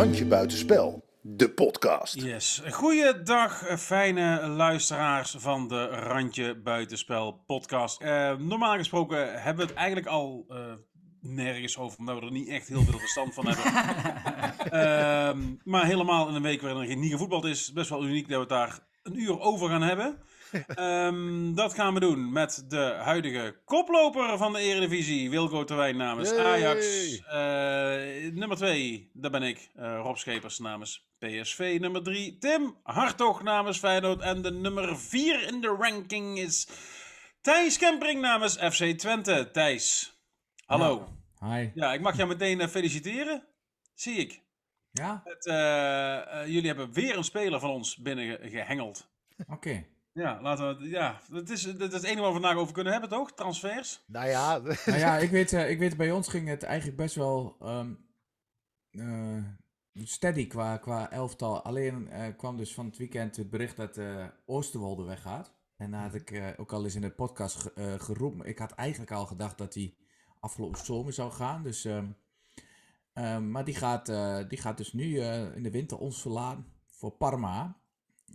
Randje Buitenspel, de podcast. Yes. Goeiedag, eh, fijne luisteraars van de Randje Buitenspel podcast. Eh, normaal gesproken hebben we het eigenlijk al eh, nergens over, omdat we er niet echt heel veel verstand van hebben. Ehm, maar helemaal in een week waarin er niet gevoetbald is, best wel uniek dat we het daar een uur over gaan hebben. Ehm, dat gaan we doen met de huidige koploper van de Eredivisie, Wilco Terwijn namens Yay! Ajax. Eh, nummer 2, dat ben ik, eh, Rob Schepers namens PSV. Nummer 3, Tim Hartog namens Feyenoord. En de nummer 4 in de ranking is Thijs Kempering namens FC Twente. Thijs, hallo. Hi. Ja, ik mag jou meteen eh, feliciteren, zie ik. Ja? Het, jullie hebben weer een speler van ons binnengehengeld. Oké. Ja, laten we. Ja, dat is, dat is het enige waar we vandaag over kunnen hebben, toch? Transfers. Nou ja, nou ja, ik weet, eh, ik weet, bij ons ging het eigenlijk best wel ehm, eh, steady qua, qua elftal. Alleen eh, kwam dus van het weekend het bericht dat eh Oosterwolde weggaat. En daar had ik eh, ook al eens in de podcast ge- eh, geroepen. Ik had eigenlijk al gedacht dat hij afgelopen zomer zou gaan. Dus, ehm, ehm, maar die gaat, eh, die gaat dus nu eh, in de winter ons verlaten voor Parma.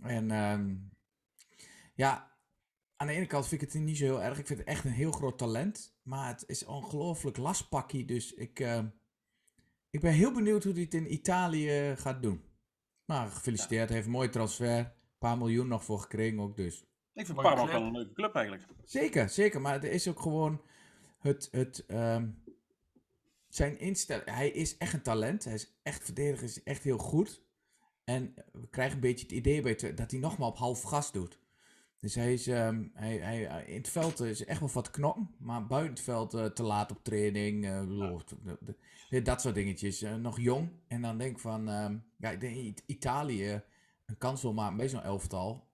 En ehm, ja, aan de ene kant vind ik het niet zo heel erg. Ik vind het echt een heel groot talent. Maar het is ongelooflijk lastpakkie. Dus ik, eh, ik ben heel benieuwd hoe hij het in Italië gaat doen. Maar gefeliciteerd. Hij heeft een mooie transfer. Een paar miljoen nog voor gekregen ook dus. Ik vind Parma ook wel een leuke club eigenlijk. Zeker, zeker. Maar er is ook gewoon het... het ehm, zijn instelling... Hij is echt een talent. Hij is echt verdediger. is echt heel goed. En we krijgen een beetje het idee bij dat hij nog maar op half gas doet. Dus hij is, ehm, hij, hij, in het veld is echt wel wat knokken. Maar buiten het veld eh, te laat op training. eh, bedoel, dat soort dingetjes. Eh, nog jong. En dan denk ik van... ehm, ja, ik denk It- Italië een kans wil maken bij zo'n elftal.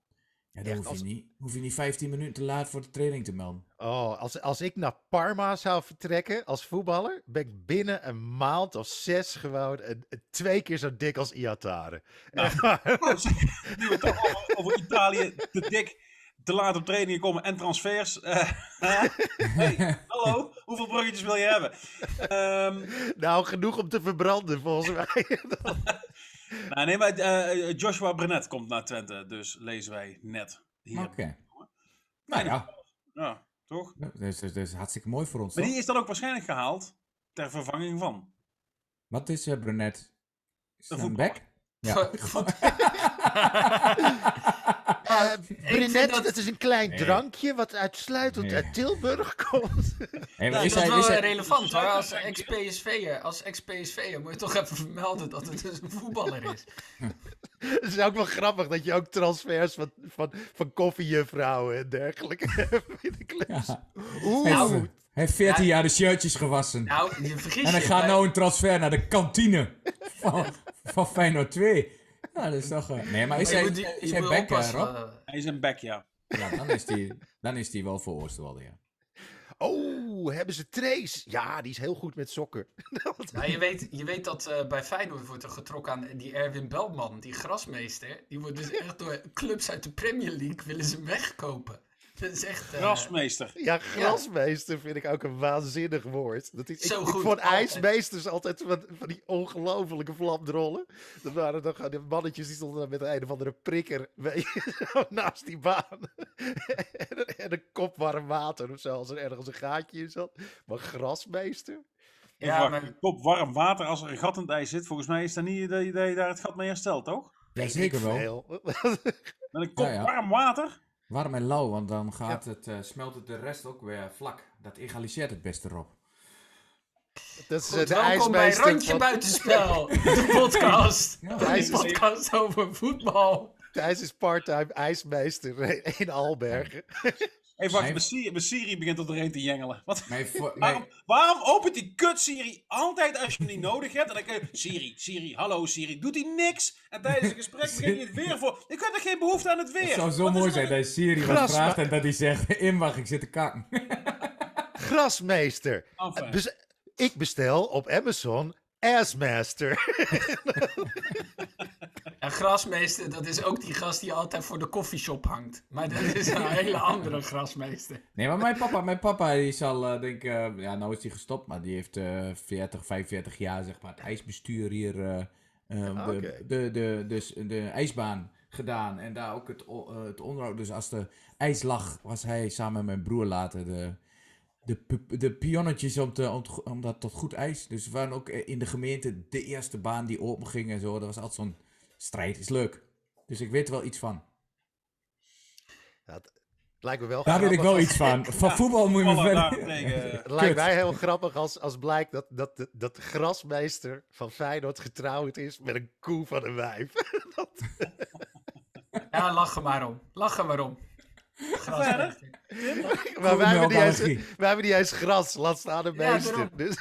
Ja, dan hoef je, als- niet, hoef je niet 15 minuten te laat voor de training te melden. oh, als, als ik naar Parma zou vertrekken als voetballer, ben ik binnen een maand of zes gewoon een, een- twee keer zo dik als Iatare. Echt waar. Nu we het toch over, over Italië te dik, te laat op trainingen komen en transfers. eh, hey, hallo, hoeveel bruggetjes wil je hebben? Ehm, nou, genoeg om te verbranden volgens mij. nou, nee, maar eh, Joshua Brenet komt naar Twente, dus lezen wij net hier. Oké. Nou ja, Ja, toch? dat is, dat is hartstikke mooi voor ons. Maar die is dan ook waarschijnlijk gehaald ter vervanging van. Wat is uh, Brunet? Is Een bek? Ja. Eh vind Brunet, dat- dat is een klein Nee. drankje wat uitsluitend Nee. uit Tilburg komt. Hey, maar Nou, is dat is hij, wel hij- relevant hoor. Als ex-PSV'er als ex-PSV'er moet je toch even vermelden dat het dus een voetballer is. Het is ook wel grappig dat je ook transfers van, van, van koffiejuffrouwen en dergelijke hebt in de clubs. Ja. Oeh, Hij heeft- Nou, hij heeft 14 ja. jaar de shirtjes gewassen. Nou, je vergis en hij je. gaat nou een transfer naar de kantine van, van Feyenoord 2. Ja, dat is toch... eh, Nee, maar is hij, die- is hij bek, eh, Rob? eh, Hij is een back, ja. Ja, dan is die, dan is die wel voor Oosterwolde, ja. oh, hebben ze Trace? Ja, die is heel goed met sokken. Nou, je, weet, je weet dat eh, bij Feyenoord wordt er getrokken aan die Erwin Beltman, die grasmeester. Die wordt dus echt door clubs uit de Premier League willen ze hem wegkopen. Dat is echt... eh, Grasmeester. Ja, grasmeester vind ik ook een waanzinnig woord. Dat is, ik, Zo ik goed, vond altijd. ijsmeesters altijd van, van die ongelofelijke vlamdrollen. Dat waren dan gewoon de mannetjes die stonden dan met een of andere prikker je, naast die baan. en, een- en een kop warm water of zo, als er ergens een gaatje in zat. Maar grasmeester? ja, maar Een kop warm water als er een gat in het ijs zit. Volgens mij is dat niet dat je, daar het gat mee herstelt, toch? Ja, zeker wel. Met een kop Ja, ja. warm water? Warm en lauw, want dan gaat het, eh, smelt het de rest ook weer vlak. Dat egaliseert het beste, Rob. Dat is goed, de welkom bij ijsmeester Randje van- Buitenspel, de podcast. Ja, De podcast over voetbal. Thijs is part-time ijsmeester in Albergen. Hey, wacht, Hij- mijn Siri, mijn Siri begint tot erheen te jengelen. Wat? Mijn vo- mijn- Waarom, waarom opent die kut Siri altijd als je hem niet nodig hebt? En dan kun je, Siri, Siri, hallo Siri, doet hij niks? En tijdens het gesprek begin je het weer voor. Ik heb er geen behoefte aan het weer. Het zou zo Wat mooi zijn dat Siri wat Gras- vraagt en dat hij zegt, in mag ik zit te kakken. Grasmeester. Enfin. Bes- ik bestel op Amazon Assmaster. En grasmeester, dat is ook die gast die altijd voor de koffieshop hangt. Maar dat is een hele andere grasmeester. Nee, maar mijn papa, mijn papa die is al, eh, denk ik, eh, ja, nou is hij gestopt, maar die heeft eh 40, 45 jaar, zeg maar, het ijsbestuur hier eh, Ehm, Ah, de, oké. de, de, dus de ijsbaan gedaan en daar ook het, eh, het onderhoud. Dus als de ijs lag, was hij samen met mijn broer later de, de, de pionnetjes om, te, om, om dat tot goed ijs. Dus we waren ook in de gemeente de eerste baan die open ging en zo. Dat was altijd zo'n strijd. Is leuk. Dus ik weet er wel iets van. Ja, het lijkt me wel Daar weet ik wel als- iets van. Van voetbal moet je me verder... Het lijkt Kut. mij heel grappig als, als blijkt dat, dat, de- dat de grasmeester van Feyenoord getrouwd is met een koe van een wijf. Dat- Ja, lach er maar om. Lach er maar om. Grasmeester. maar wij hebben, niet eens, Koemelkallergie. wij hebben niet eens gras, laat staan een Ja, meester. dus,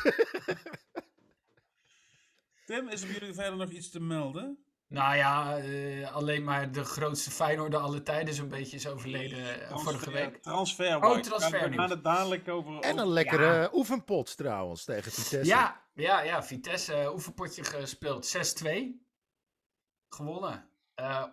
Tim, is er bij jullie verder nog iets te melden? Nou ja, eh, alleen maar de grootste Feyenoorder alle tijden zo'n beetje is overleden eh, vorige week. Transfer. Oh, We transfernieuws. gaan het dadelijk over... en een lekkere oefenpot trouwens tegen Vitesse. Ja, ja, ja, Vitesse eh, oefenpotje gespeeld. 6-2. Gewonnen. Eh,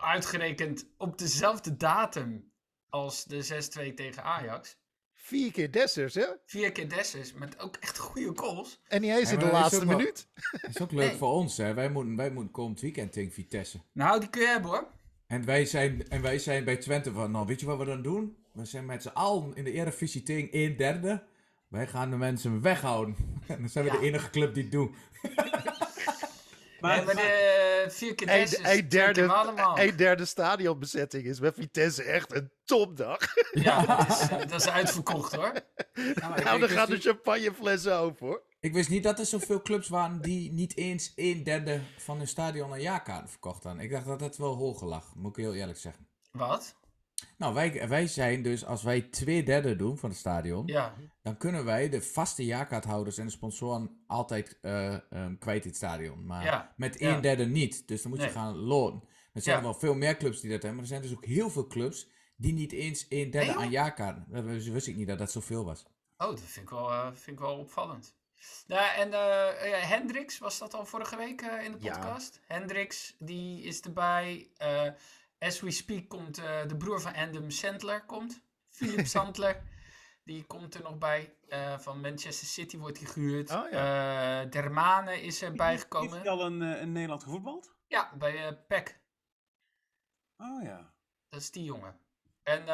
uitgerekend op dezelfde datum als de 6-2 tegen Ajax. Vier keer Dessers, hè? Vier keer Dessus, met ook echt goede goals. En niet eens in de laatste wel- minuut. Dat is ook leuk Nee. voor ons, hè. Wij moeten, wij moeten komend weekend tegen Vitesse. Nou, die kun je hebben hoor. En wij zijn, en wij zijn bij Twente van, nou weet je wat we dan doen? We zijn met z'n allen in de Eredivisie tegen 1 derde. Wij gaan de mensen weghouden. En dan zijn we Ja. de enige club die het doen. Maar, nee, maar de vier keer Een, een, derde, allemaal. een derde stadionbezetting is bij Vitesse echt een topdag. Ja, dat is, eh, dat is uitverkocht hoor. Nou, dan wist gaan de niet- champagneflessen open, hoor. Ik wist niet dat er zoveel clubs waren die niet eens 1 derde van hun stadion een jaarkaart verkocht hadden. Ik dacht dat dat wel hoger lag, moet ik heel eerlijk zeggen. Wat? Nou, wij, wij zijn dus, als wij twee derde doen van het stadion, Ja, dan kunnen wij de vaste jaarkaarthouders en de sponsoren altijd eh, ehm, kwijt in het stadion. Maar Ja, met ja. een derde niet. Dus dan moet je gaan loten. Er zijn Ja. wel veel meer clubs die dat hebben, maar er zijn dus ook heel veel clubs die niet eens een derde Nee, aan jaarkaarten. Dat wist wist ik niet dat dat zoveel was. Oh, dat vind ik wel, eh, vind ik wel opvallend. Ja, en eh ja, Hendricks, was dat al vorige week eh, in de Ja. podcast? Hendricks, die is erbij. As we speak komt eh, de broer van Adam Sandler, komt. Philip Sandler. Die komt er nog bij. Eh, van Manchester City wordt hij gehuurd. Oh, Eh, Dermane is erbij Heeft hij gekomen. al in, in Nederland gevoetbald? Ja, bij eh PEC. Oh ja. Dat is die jongen. En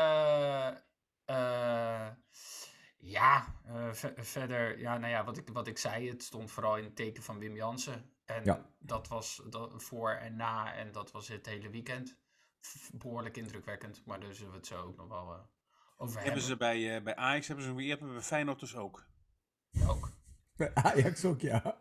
ja, ve- verder, ja, nou ja, wat ik, wat ik zei, het stond vooral in het teken van Wim Jansen. En Ja. dat was dat, voor en na, en dat was het hele weekend. Behoorlijk indrukwekkend, maar daar zullen we het zo ook nog wel eh, over Hebben hebben. ze bij, eh, bij Ajax hebben ze hem geëerd, maar bij Feyenoord dus ook. Ook. Bij Ajax ook, ja.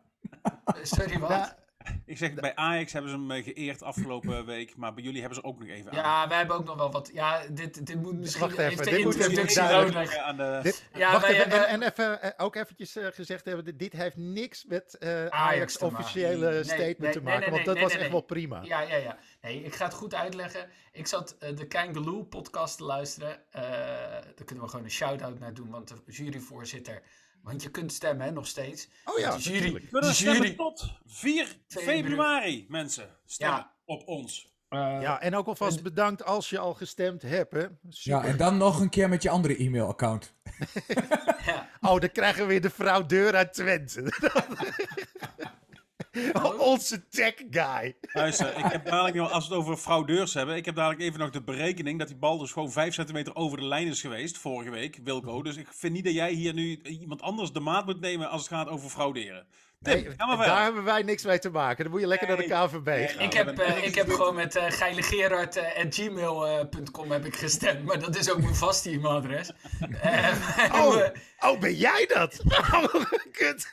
Eh, Sorry, wat? Ja, Ik zeg, bij Ajax hebben ze hem eh, geëerd afgelopen week, maar bij jullie hebben ze ook nog even aan. Ja, wij hebben ook nog wel wat. Ja, dit, dit moet misschien Wacht even, dit moet even nodig. aan de... dit, Ja, wacht wij even, en, hebben- en even, eh, ook eventjes eh, gezegd hebben, dit, heeft niks met eh, Ajax, officiële Nee, statement nee, te maken, nee, want dat nee, was nee, echt nee. wel prima. Ja, ja, ja. Nee, ik ga het goed uitleggen. Ik zat de Kangaloo podcast te luisteren. Eh, daar kunnen we gewoon een shout-out naar doen, want de juryvoorzitter... Want je kunt stemmen, hè, nog steeds. Oh ja, de jury, natuurlijk. We kunnen de stemmen tot 4 februari, mensen. Stemmen Ja. op ons. Eh, Ja, en ook alvast bedankt als je al gestemd hebt. Hè. Ja, en dan nog een keer met je andere e-mailaccount. ja. Oh, dan krijgen we weer de fraudeur uit Twente. Onze tech guy. Luister, ik heb dadelijk nog, als we het over fraudeurs hebben, ik heb dadelijk even nog de berekening dat die bal dus gewoon 5 centimeter over de lijn is geweest, vorige week, Wilco. Dus ik vind niet dat jij hier nu iemand anders de maat moet nemen als het gaat over frauderen. Tim, Nee, daar hebben wij niks mee te maken. Dan moet je lekker Nee. naar de KVB Nee, gaan. Ik heb, eh, ik heb gewoon met uh, geilegerard.gmail.com heb ik gestemd. Maar dat is ook mijn vaste e-mailadres. Eh, Oh, eh, oh, ben jij dat? Oh, kut.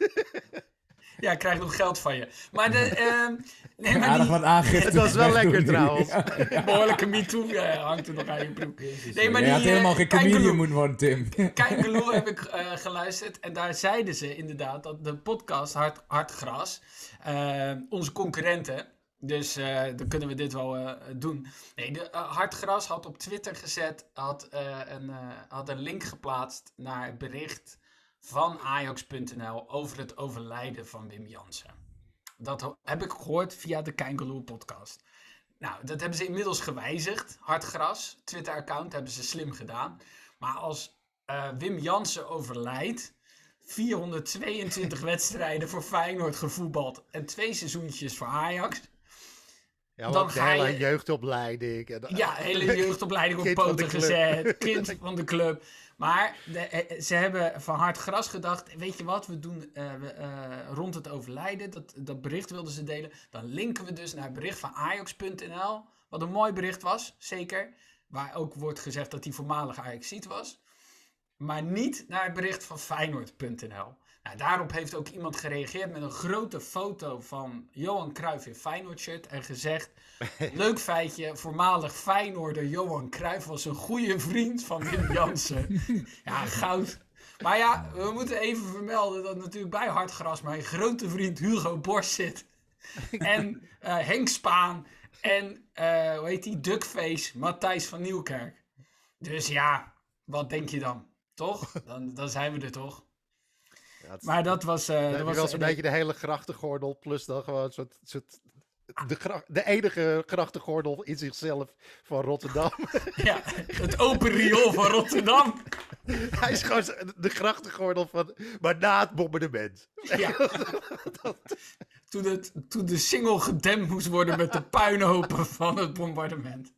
Ja, ik krijg nog geld van je. Maar de... ehm, nee, maar Aardig die- wat aangifte. Het was wel lekker trouwens. behoorlijke MeToo eh, hangt er nog aan je broek. Nee, maar je die, had helemaal eh, geen comedian moeten worden, Tim. Kangaloo heb ik eh, geluisterd. En daar zeiden ze inderdaad dat de podcast Hard, Hartgras, eh, onze concurrenten, dus eh, dan kunnen we dit wel eh, doen. Nee, de, Hartgras had op Twitter gezet, had, eh, een, eh, had een link geplaatst naar het bericht van Ajax.nl over het overlijden van Wim Jansen. Dat heb ik gehoord via de Kangaloo podcast. Nou, dat hebben ze inmiddels gewijzigd. Hartgras, Twitter-account, hebben ze slim gedaan. Maar als eh, Wim Jansen overlijdt, 422 wedstrijden voor Feyenoord gevoetbald en twee seizoentjes voor Ajax. Ja, Dan ga hele je- jeugdopleiding. En, Ja, hele jeugdopleiding op poten club. gezet. Kind van de club. Maar de, eh, ze hebben van hard gras gedacht. Weet je wat, we doen eh, we, eh, rond het overlijden. Dat, dat bericht wilden ze delen. Dan linken we dus naar het bericht van Ajax.nl. Wat een mooi bericht was, zeker. Waar ook wordt gezegd dat hij voormalig Ajaxiet was. Maar niet naar het bericht van Feyenoord.nl. Nou, daarop heeft ook iemand gereageerd met een grote foto van Johan Cruijff in Feyenoord shirt. En gezegd, leuk feitje, voormalig Feyenoorder Johan Cruijff was een goede vriend van Wim Jansen. ja, goud. Maar ja, we moeten even vermelden dat natuurlijk bij Hartgras mijn grote vriend Hugo Borst zit. En eh, Henk Spaan. En, eh, hoe heet die, Duckface, Matthijs van Nieuwkerk. Dus ja, wat denk je dan? Toch? Dan, dan zijn we er toch? Het- Maar dat was... eh Dan dat was wel zo'n beetje de hele grachtengordel. Plus dan gewoon een soort... soort de, de enige grachtengordel in zichzelf van Rotterdam. Ja, het open riool van Rotterdam. Hij is gewoon de grachtengordel van... Maar na het bombardement. Ja. Toen, het, toen de single gedempt moest worden met de puinhopen van het bombardement.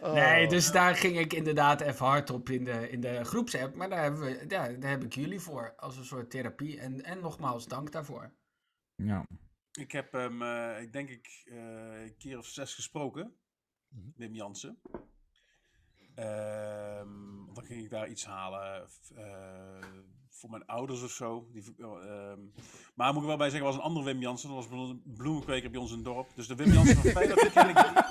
Oh. Nee, dus daar ging ik inderdaad even hard op in de, in de groepsapp. Maar daar, hebben we, ja, daar heb ik jullie voor als een soort therapie. En, en nogmaals, dank daarvoor. Ja. Ik heb hem, eh, ik denk ik, eh, een keer of zes gesproken. Mhm. Wim Jansen. Ehm, dan ging ik daar iets halen eh, voor mijn ouders of zo. Die, ehm, maar moet ik wel bij zeggen, was een andere Wim Jansen. Dat was een bloemenkweker bij ons in het dorp. Dus de Wim Jansen van Feyenoord, die ken ik niet.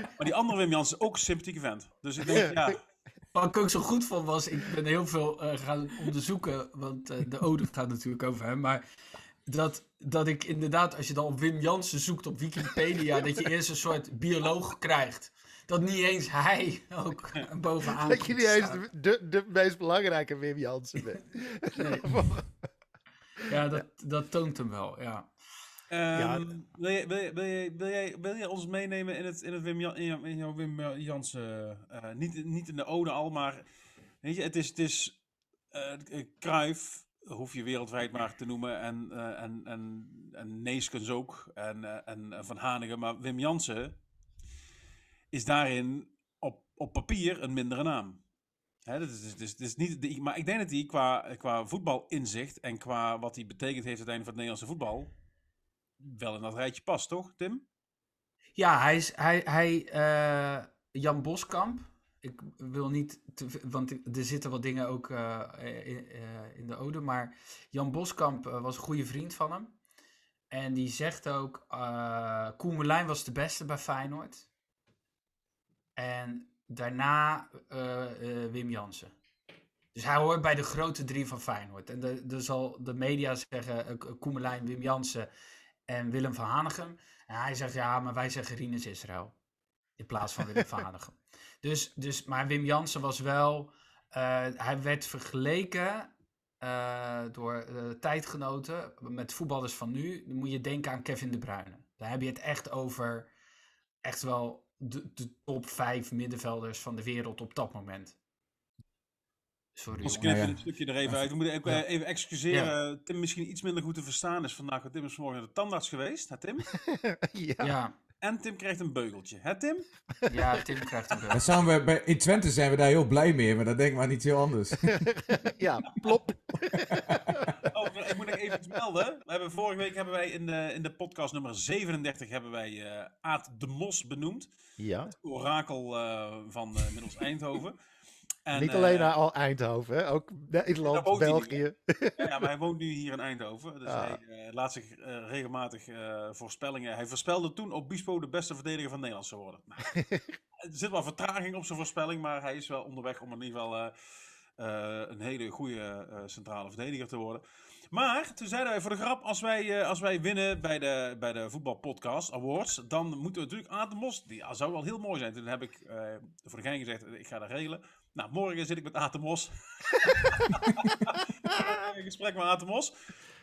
Maar die andere Wim Jansen, ook een sympathieke vent. Dus ik denk, ja, Wat ik ook zo goed vond was, ik ben heel veel eh, gaan onderzoeken, want eh, de ode gaat natuurlijk over hem, maar dat, dat ik inderdaad, als je dan op Wim Jansen zoekt op Wikipedia, dat je eerst een soort bioloog krijgt. Dat niet eens hij ook bovenaan Dat je niet eens de, de meest belangrijke Wim Jansen bent. Nee. Ja, dat, dat toont hem wel, ja. Ehm, wil, je, wil, wil, jij, wil jij ons meenemen in het, in het Wim, in jouw- Wim eh, Jansen? eh, niet, niet in de ode al, maar weet je, het is, het is eh Cruijff, hoef je wereldwijd maar te noemen, en, eh en, en, en Neeskens ook, en, eh, en eh, Van Hanegem, maar Wim Jansen is daarin op, op papier een mindere naam. Dat is, dus, dus, niet de, maar ik denk dat hij qua, qua voetbalinzicht en qua wat hij betekend heeft uiteindelijk voor het Nederlandse voetbal, wel in dat rijtje past, toch, Tim? Ja, hij is, hij, hij eh, Jan Boskamp. Ik wil niet, want er zitten wat dingen ook eh, in, eh, in de ode, maar Jan Boskamp was een goede vriend van hem. En die zegt ook, Koen Moulijn was de beste bij Feyenoord. En daarna Wim Jansen. Dus hij hoort bij de grote drie van Feyenoord. En de zal de media zeggen, Koen Moulijn, Wim Jansen en Willem van Hanegem. En hij zegt, ja, maar wij zeggen Rinus Israël. In plaats van Willem van Hanegem. Dus, dus, maar Wim Jansen was wel... eh, hij werd vergeleken eh, door eh, tijdgenoten met voetballers van nu. Dan moet je denken aan Kevin De Bruyne. Daar heb je het echt over... Echt wel de, de top vijf middenvelders van de wereld op dat moment. Sorry, Ons jongen. knippen ja. dit stukje er even uit. We moeten ook, eh, even excuseren. Tim misschien iets minder goed te verstaan is vandaag. want Tim is vanmorgen naar de tandarts geweest. Hè, Tim? ja. Ja, En Tim krijgt een beugeltje. Hè, Tim? ja, Tim krijgt een. Daar zijn we bij, in Twente zijn we daar heel blij mee, maar dat denk ik maar niet heel anders. ja, plop. Oh, ik moet nog even iets melden. We hebben, vorige week hebben wij in de, in de podcast nummer 37 hebben wij eh Aad de Mos benoemd. Ja. Orakel eh, van eh middels Eindhoven. En, Niet eh, alleen naar al Eindhoven, hè? ook Nederland, België. Ja, maar hij woont nu hier in Eindhoven. Dus Ah. hij eh, laat zich eh, regelmatig eh, voorspellingen. Hij voorspelde toen Obispo de beste verdediger van Nederland zou worden. Nou, er zit wel vertraging op zijn voorspelling, maar hij is wel onderweg om in ieder geval eh, eh, een hele goede eh, centrale verdediger te worden. Maar toen zeiden wij voor de grap, als wij, eh, als wij winnen bij de, bij de Voetbalpodcast Awards, dan moeten we natuurlijk aan de Mos. Die zou wel heel mooi zijn. Toen heb ik eh, voor de gein gezegd, ik ga dat regelen. Nou, morgen zit ik met Aad de Mos. een gesprek met Aad de Mos.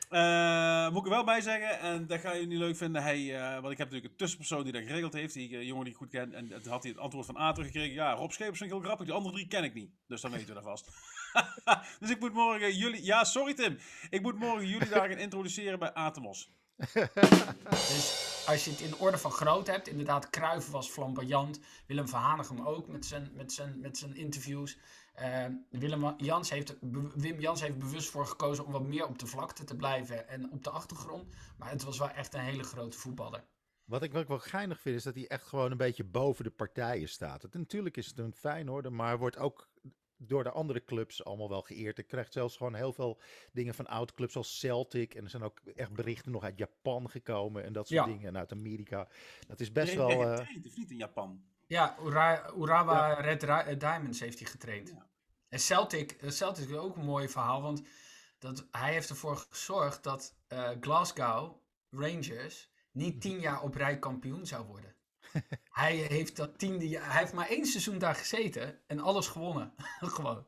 Eh, moet ik er wel bij zeggen, en dat ga je niet leuk vinden. Hij, eh, want ik heb natuurlijk een tussenpersoon die dat geregeld heeft, die eh, jongen die ik goed ken. En het had hij het antwoord van A teruggekregen. Ja, Rob Schepers vind ik heel grappig. De andere drie ken ik niet. Dus dan weten we dat vast. dus ik moet morgen jullie. Ja, sorry Tim. Ik moet morgen jullie daar gaan introduceren bij Atemos. Dus als je het in orde van groot hebt, inderdaad, Cruijff was flamboyant. Willem van Hanegem ook met zijn, met zijn, met zijn interviews. Eh, Willem Jans heeft, Wim Jans heeft bewust voor gekozen om wat meer op de vlakte te blijven en op de achtergrond. Maar het was wel echt een hele grote voetballer. Wat ik, wat ik wel geinig vind, is dat hij echt gewoon een beetje boven de partijen staat. Het, natuurlijk is het een Feyenoorder, maar wordt ook door de andere clubs allemaal wel geëerd. Ik krijg zelfs gewoon heel veel dingen van oud-clubs als Celtic. En er zijn ook echt berichten nog uit Japan gekomen en dat soort Ja. dingen. En uit Amerika. Dat is best wel... nee, eh, getraind, of niet in Japan? Ja, Ura, Urawa Red Ra- eh, Diamonds heeft hij getraind. Ja. En Celtic, eh, Celtic is ook een mooi verhaal, want dat, hij heeft ervoor gezorgd dat eh, Glasgow Rangers niet tien jaar op rij kampioen zou worden. hij heeft dat tiende jaar, hij heeft maar één seizoen daar gezeten en alles gewonnen. Gewoon.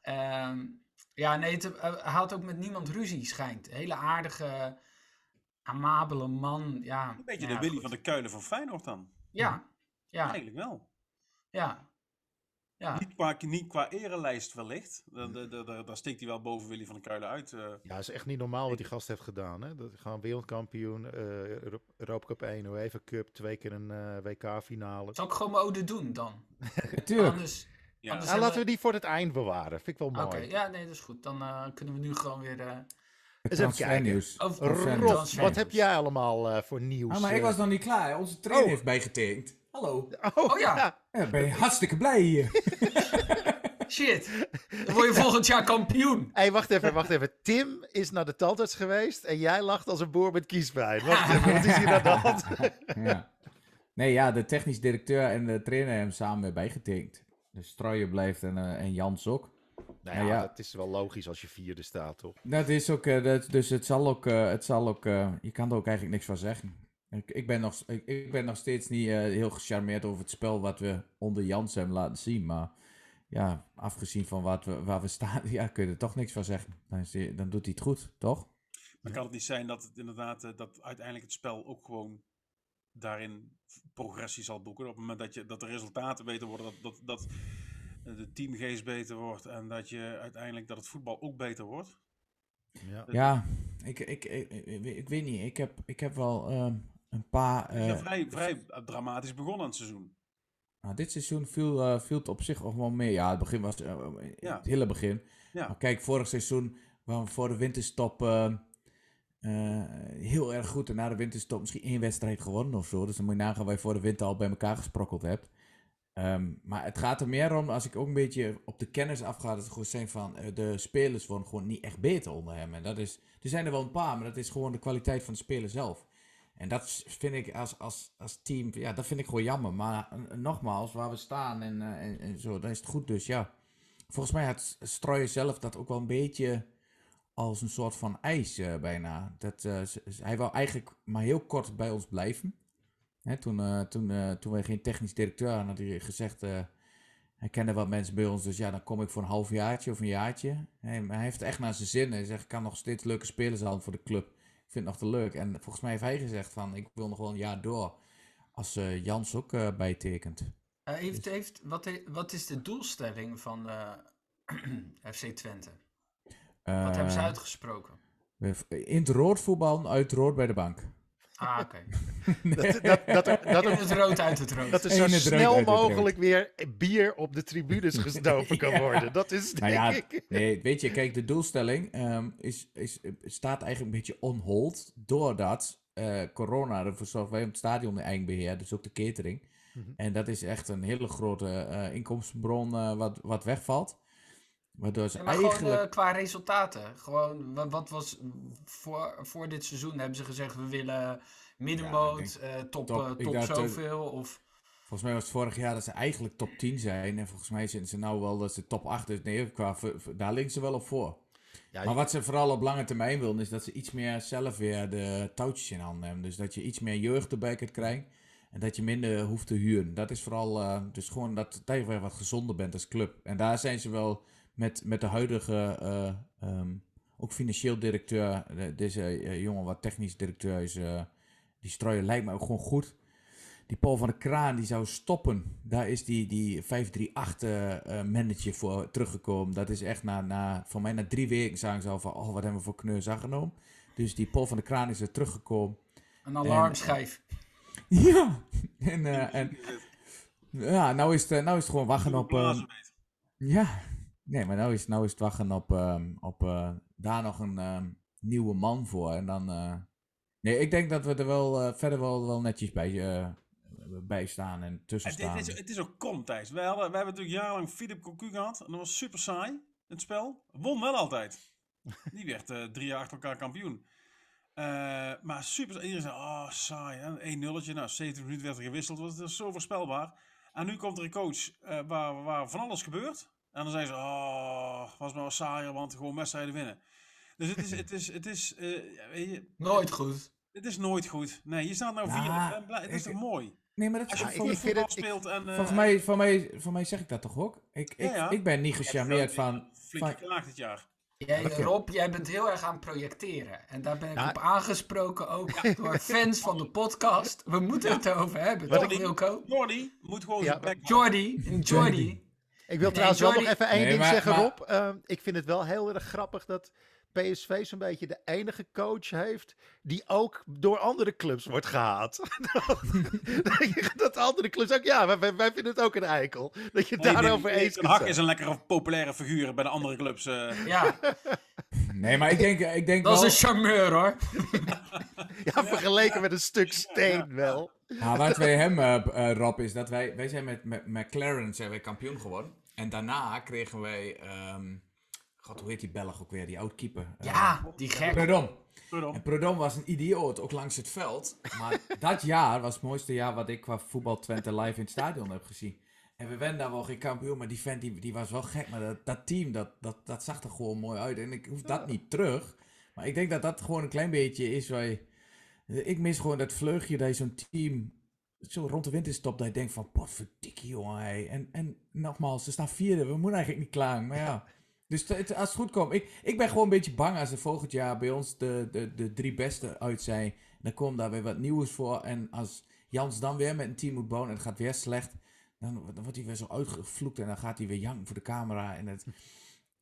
Ehm, ja, nee, het, eh, hij had ook met niemand ruzie, schijnt. Hele aardige, amabele man. Ja, Een beetje ja, de Willy goed. van de Kuilen van Feyenoord dan. Ja, ja, Eigenlijk wel. ja. Ja, Niet, qua, niet qua erelijst wellicht. Da- da- da- da- Daar steekt hij wel boven Willy van de Kuilen uit. eh. Ja, het is echt niet normaal wat die gast heeft gedaan. Hè? Dat, gewoon wereldkampioen, eh Euro- Europa Cup 1, UEFA Cup, twee keer een eh, WK-finale. Zal ik gewoon mijn ode doen dan? Tuurlijk. Anders. ja. Anders- Ah, laten we die voor het eind bewaren. Vind ik wel Oké, mooi. ja, nee, dat is goed. Dan eh, kunnen we nu gewoon weer. eh Eens even Transfer- Rob, wat heb jij allemaal eh, voor nieuws? Ah, maar ik was nog niet klaar. Onze trainer Oh. heeft bijgetekend. Hallo. Oh, Oh ja. ja. Ja, ben je hartstikke blij hier. Shit, dan word je volgend jaar kampioen. Hey, wacht even, wacht even. Tim is naar de tandarts geweest en jij lacht als een boer met kiespijn. Wacht even, wat is hier aan de hand? ja. Nee, ja, de technisch directeur en de trainer hebben samen weer bijgetekend. Dus Strooijen blijft en, eh, en Jans ook. Nou ja, dat is wel logisch als je vierde staat, toch? Dat is ook, eh, dat, dus het zal ook, eh, het zal ook eh, je kan er ook eigenlijk niks van zeggen. Ik, ik, ben, nog, ik, ik ben nog steeds niet eh, heel gecharmeerd over het spel wat we onder Jans hebben laten zien. Maar ja, afgezien van wat we, waar we staan, ja, kun je er toch niks van zeggen. Dan, is die- dan doet hij het goed, toch? Maar kan het niet zijn dat het inderdaad, eh, dat uiteindelijk het spel ook gewoon daarin progressie zal boeken. Op het moment dat, je, dat de resultaten beter worden, dat, dat, dat eh, de teamgeest beter wordt en dat je uiteindelijk dat het voetbal ook beter wordt. Ja. Ja, ik, ik, ik, ik, ik weet niet. Ik heb, ik heb wel ehm, een paar... Ja eh, vrij, vrij dramatisch begonnen aan het seizoen. Nou, dit seizoen viel, eh, viel het op zich nog wel mee. Ja, het begin was eh, Ja. het hele begin. Ja. Maar kijk, vorig seizoen waren we voor de winterstop eh, eh, heel erg goed. En na de winterstop misschien één wedstrijd gewonnen of zo. Dus dan moet je nagaan waar je voor de winter al bij elkaar gesprokkeld hebt. Ehm, maar het gaat er meer om, als ik ook een beetje op de kennis afga, dat het gewoon zijn van eh, de spelers worden gewoon niet echt beter onder hem. En dat is, er zijn er wel een paar, maar dat is gewoon de kwaliteit van de speler zelf. En dat vind ik als, als, als team, ja, dat vind ik gewoon jammer. Maar eh, nogmaals, waar we staan en, eh, en, en zo, dan is het goed. Dus ja, volgens mij had Strooijen zelf dat ook wel een beetje als een soort van ijs eh, bijna. Dat, hij wou eigenlijk maar heel kort bij ons blijven. Hè, toen, toen, toen wij geen technisch directeur hadden, had hij gezegd... hij kende wat mensen bij ons, dus ja, dan kom ik voor een halfjaartje of een jaartje. Maar hij heeft echt naar zijn zin. Hij zegt, ik kan nog steeds leuke spelers halen voor de club. Ik vind het nog te leuk. En volgens mij heeft hij gezegd van, ik wil nog wel een jaar door. Als eh, Jans ook eh, bijtekent. Eh, heeft, heeft, wat, wat is de doelstelling van FC Twente? Wat hebben ze uitgesproken? In het rood voetbal, uit rood bij de bank. Ah, oké. Dat, dat, dat, er, dat, er, het rood uit het rood. dat er Eén zo snel mogelijk weer bier op de tribunes gestoken kan worden. Dat is Nou denk ja, ik... nee, weet je, kijk, de doelstelling ehm, is, is, staat eigenlijk een beetje on hold. Doordat eh, corona ervoor zorgt, wij hebben het stadion in eigen beheer, dus ook de catering. Mhm. En dat is echt een hele grote eh, inkomstenbron eh, wat, wat wegvalt. Waardoor ze Ja, maar eigenlijk... gewoon eh, qua resultaten. Gewoon, wa- wat was voor, voor dit seizoen hebben ze gezegd, we willen middenmoot, Ja, eh, top, top. eh, top zoveel. Of, Volgens mij was het vorig jaar dat ze eigenlijk top 10 zijn. En volgens mij zitten ze nou wel dat ze top 8 is. Nee, qua, daar liggen ze wel op voor. Ja, Maar wat ze vooral op lange termijn willen, is dat ze iets meer zelf weer de touwtjes in handen hebben. Dus dat je iets meer jeugd erbij kunt krijgen. En dat je minder hoeft te huren. Dat is vooral, eh, dus gewoon dat, dat je weer wat gezonder bent als club. En daar zijn ze wel met, met de huidige eh, ehm, ook financieel directeur. De- deze eh, jongen wat technisch directeur is, eh, die strooien lijkt me ook gewoon goed. Die Paul van der Kraan die zou stoppen. Daar is die, die 538 eh, eh, manager voor teruggekomen. Dat is echt na, na, voor mij na drie weken zagen ze al van, oh wat hebben we voor kneurs aangenomen. Dus die Paul van der Kraan is er teruggekomen. Een alarmschijf. Ja, en, eh, en ja, nou is het, eh, nou is het gewoon wachten op... ja, nee, maar nou is, nou is het wachten op, ehm, op eh, daar nog een ehm, nieuwe man voor. En dan... eh, nee, ik denk dat we er wel eh, verder wel, wel netjes bij, eh, bij staan en tussen Het, staan. het, is, het is ook kom, Thijs. We, hadden, we hebben natuurlijk jarenlang Philip Cocu gehad. En dat was super saai, het spel. Won wel altijd. Die werd eh, drie jaar achter elkaar kampioen. Eh, maar super, iedereen zei, oh saai, hè, een 1-0'tje. Nou, 70 minuten werd er gewisseld. Dat was zo voorspelbaar. En nu komt er een coach eh, waar, waar van alles gebeurt. En dan zeggen ze, oh, was maar wel saaier, want gewoon wedstrijden winnen. Dus het is, het is, het is, eh, ja, weet je, Nooit goed. het is nooit goed. Nee, je staat nou vier. Ja, en blij- het is ik- toch mooi? Nee, maar dat Als is je Ja, voor, ik- vind speelt en... eh, volgens, mij, voor, mij, voor mij zeg ik dat toch ook? Ik, ik, Ja, ja. ik ben niet je gecharmeerd van... Flink van geklaagd dit jaar. Jij. Rob, jij bent heel erg aan het projecteren. En daar ben ik Ja. op aangesproken ook door fans van de podcast. We moeten het erover hebben, Wat toch ik- Wilco? Jordi moet gewoon Ja, zijn Jordi. Ik wil Nee, trouwens wel nog even één Nee, ding maar- zeggen, maar- Rob. Ehm, ik vind het wel heel erg grappig dat PSV zo'n beetje de enige coach heeft die ook door andere clubs wordt gehaat. dat andere clubs ook, ja, wij, wij vinden het ook een eikel. Dat je het daarover eens Ten kunt Hak is een lekkere populaire figuur bij de andere clubs. eh. Ja, Nee, maar ik denk, ik denk dat is een charmeur hoor. Ja, vergeleken met een stuk steen wel. Ja, wij hem, eh, eh, Rob, is dat wij, wij zijn met, met McLaren zijn wij kampioen geworden. En daarna kregen wij, ehm, god, hoe heet die Belg ook weer, die oud-keeper? Eh, Ja, die gek. Pardon. En Prudhomme was een idioot, ook langs het veld. Maar dat jaar was het mooiste jaar wat ik qua voetbal Twente live in het stadion heb gezien. En we werden daar wel geen kampioen, maar die vent die, die was wel gek. Maar dat, dat team, dat, dat, dat zag er gewoon mooi uit. En ik hoef dat niet terug. Maar ik denk dat dat gewoon een klein beetje is waar je... Ik mis gewoon dat vleugje dat je zo'n team zo rond de winter stopt. Dat je denkt van, potverdikkie jongen. hé." En, en nogmaals, ze staan vierde. We moeten eigenlijk niet klagen. Maar ja... Dus het- als het goed komt. Ik, ik ben gewoon een beetje bang als er volgend jaar bij ons de, de, de drie beste uit zijn. Dan komt daar weer wat nieuws voor. En als Jans dan weer met een team moet bouwen en het gaat weer slecht. Dan, dan wordt hij weer zo uitgevloekt en dan gaat hij weer janken voor de camera. En het,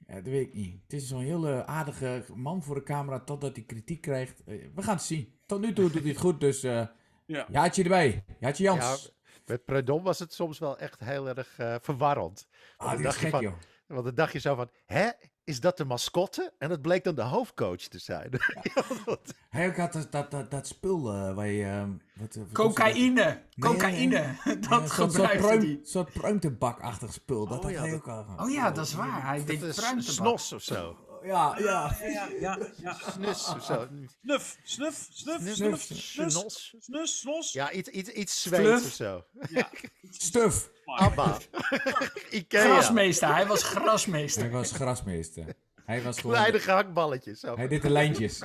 ja, dat weet ik niet. Het is zo'n hele aardige man voor de camera totdat hij kritiek krijgt. Eh, We gaan het zien. Tot nu toe doet hij het goed, dus eh Ja. je erbij. Ja, had je Jans. Ja, met Predom was het soms wel echt heel erg eh, verwarrend. ah, die is gek, van- joh. Want dan dacht je zo van, hè, is dat de mascotte? En dat bleek dan de hoofdcoach te zijn. Ja, wat- Hij ook had dat, dat, dat, dat spul eh, waar je... ehm, wat, eh, het? Cocaïne. Cocaïne. Dat een soort, soort, gebruikte pruim, die. soort pruimtebakachtig spul. Dat Oh had ja, hij dat- ook al. Oh ja, dat is waar. Hij dat deed is ruimte. snos of zo. Ja, ja. Ja, ja, ja. Snus of zo. Snuf, snuf, snuf, Snus, snuf, snus, snus, snos. snus. Ja, iets, iets, iets Zweeds of zo. Stuf. Abba. Ikea. Grasmeester. Hij was grasmeester. Hij was grasmeester. Hij was gewoon... Kleine gehaktballetjes. Zo. Hij deed de lijntjes.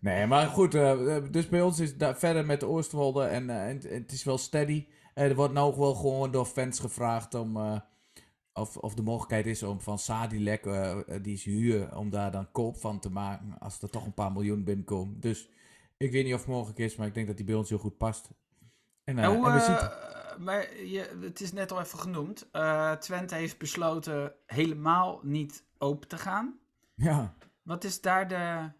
nee, maar goed. eh, eh, dus bij ons is het verder met de Oosterwolde. En, eh, en, en het is wel steady. Eh, er wordt nou wel gewoon door fans gevraagd om... of, of de mogelijkheid is om van Sadilek, eh, eh, die is huur, om daar dan koop van te maken. Als er toch een paar miljoen binnenkomen. Dus ik weet niet of het mogelijk is, maar ik denk dat die bij ons heel goed past. En, En hoe, en we zien het. maar je, het is net al even genoemd. Twente heeft besloten helemaal niet open te gaan. Ja. Wat is daar de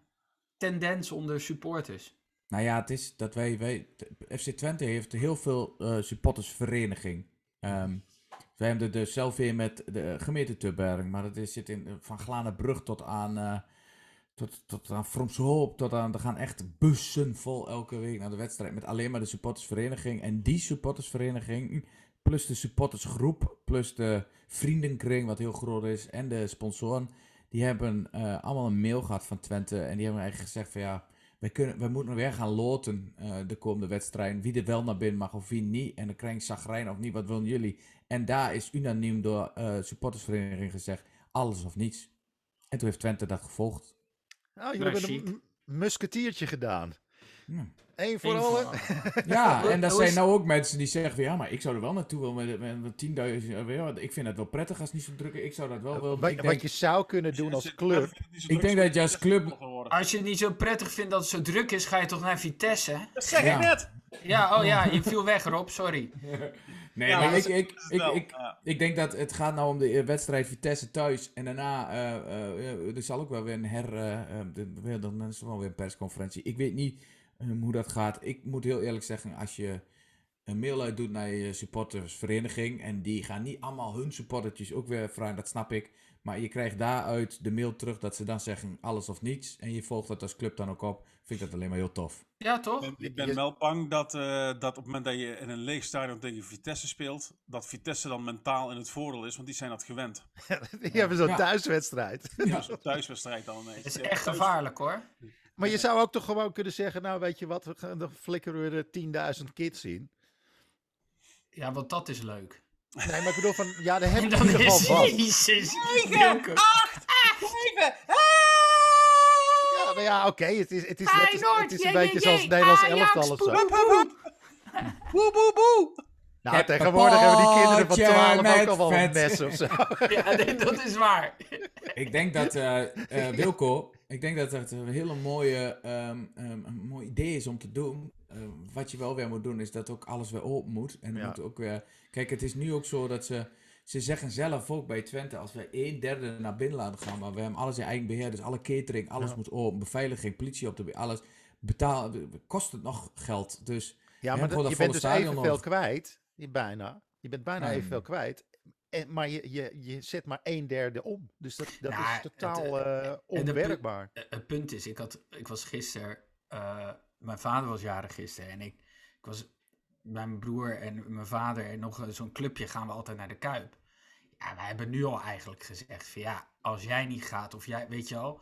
tendens onder supporters? Nou ja, het is dat wij, wij FC Twente heeft heel veel supportersvereniging. Ehm wij hebben er dus zelf weer met de gemeente Tubbergen, maar is, zit in, van Glanenbrug tot aan, eh tot, tot aan Fromshoop, tot aan, er gaan echt bussen vol elke week naar de wedstrijd met alleen maar de supportersvereniging. En die supportersvereniging, plus de supportersgroep, plus de vriendenkring, wat heel groot is, en de sponsoren, die hebben eh, allemaal een mail gehad van Twente en die hebben eigenlijk gezegd van ja, wij, kunnen, wij moeten weer gaan loten eh, de komende wedstrijd. Wie er wel naar binnen mag of wie niet. En dan krijg zagrijn of niet. Wat willen jullie? En daar is unaniem door eh supportersvereniging gezegd. Alles of niets. En toen heeft Twente dat gevolgd. Nou, jullie Nou, hebben chic. een musketiertje gedaan. Eén voor alle. Ja, en dat zijn nou ook mensen die zeggen van ja, maar ik zou er wel naartoe willen met, met, met 10.000. eh, ja, Ik vind het wel prettig als het niet zo druk is. Ik zou dat wel willen. Wat, Ik wat je zou kunnen doen als club. Ik denk dat je als club- Als je het niet zo prettig vindt dat het zo druk is, ga je toch naar Vitesse? Dat zeg Ja. ik net! Ja, oh ja, je viel weg Rob, sorry. nee, Ja, maar ik, ik, ik, ik, denk dat het gaat nou om de eh, wedstrijd Vitesse thuis. En daarna, eh, er zal ook wel weer een her... weer- dan is er wel weer een persconferentie. Ik weet niet eh, hoe dat gaat. Ik moet heel eerlijk zeggen, als je een mail uit doet naar je supportersvereniging. En die gaan niet allemaal hun supportertjes ook weer vragen, dat snap ik. Maar je krijgt daaruit de mail terug dat ze dan zeggen alles of niets. En je volgt dat als club dan ook op. Vind ik dat alleen maar heel tof. Ja, Ik toch? ben, ik ben wel bang dat, eh, dat op het moment dat je in een leeg stadion tegen Vitesse speelt, dat Vitesse dan mentaal in het voordeel is, want die zijn dat gewend. Die hebben zo'n Ja. thuiswedstrijd. Ja. Zo'n thuiswedstrijd dan ineens. Het is Ja, echt gevaarlijk hoor. Maar je zou ook toch gewoon kunnen zeggen, nou weet je wat, we gaan, dan flikkeren we er 10.000 kids in. Ja, want dat is leuk. Nee, maar ik bedoel van, ja, daar heb je in ieder geval wat. Jezus. Wilke. Ja, nou ja, oké, het is, het is, het is, Feyenoord, het is jee, een beetje jee, zoals het Nederlands Ajax, elftal of zo. Boe, boe, boe! Nou, Heb tegenwoordig een hebben die kinderen van potje 12 ook met al wel een vet. mes of zo. Ja, nee, dat is waar. Ik denk dat, eh, eh, Wilco, ik denk dat het een hele mooie, ehm, ehm, een mooi idee is om te doen. Ehm, wat je wel weer moet doen, is dat ook alles weer open moet. En Ja. moet ook weer... Kijk, het is nu ook zo dat ze... Ze zeggen zelf ook bij Twente, als we een derde naar binnen laten gaan, maar we hebben alles in eigen beheer, dus alle catering, alles Ja. moet open, beveiliging, politie op de alles, betaal, kost het nog geld. Dus Ja, maar dat- je bent dus evenveel nodig. kwijt. Je bijna. Je bent bijna Nee. evenveel kwijt. En, maar je, je, je zet maar een derde om. Dus dat, dat is totaal het, eh, onwerkbaar. Het punt is, ik, had, ik was gisteren, eh, mijn vader was jarig gisteren en ik, ik was bij mijn broer en mijn vader en nog eh, zo'n clubje gaan we altijd naar de Kuip. Ja, wij hebben nu al eigenlijk gezegd van ja, als jij niet gaat of jij, weet je al,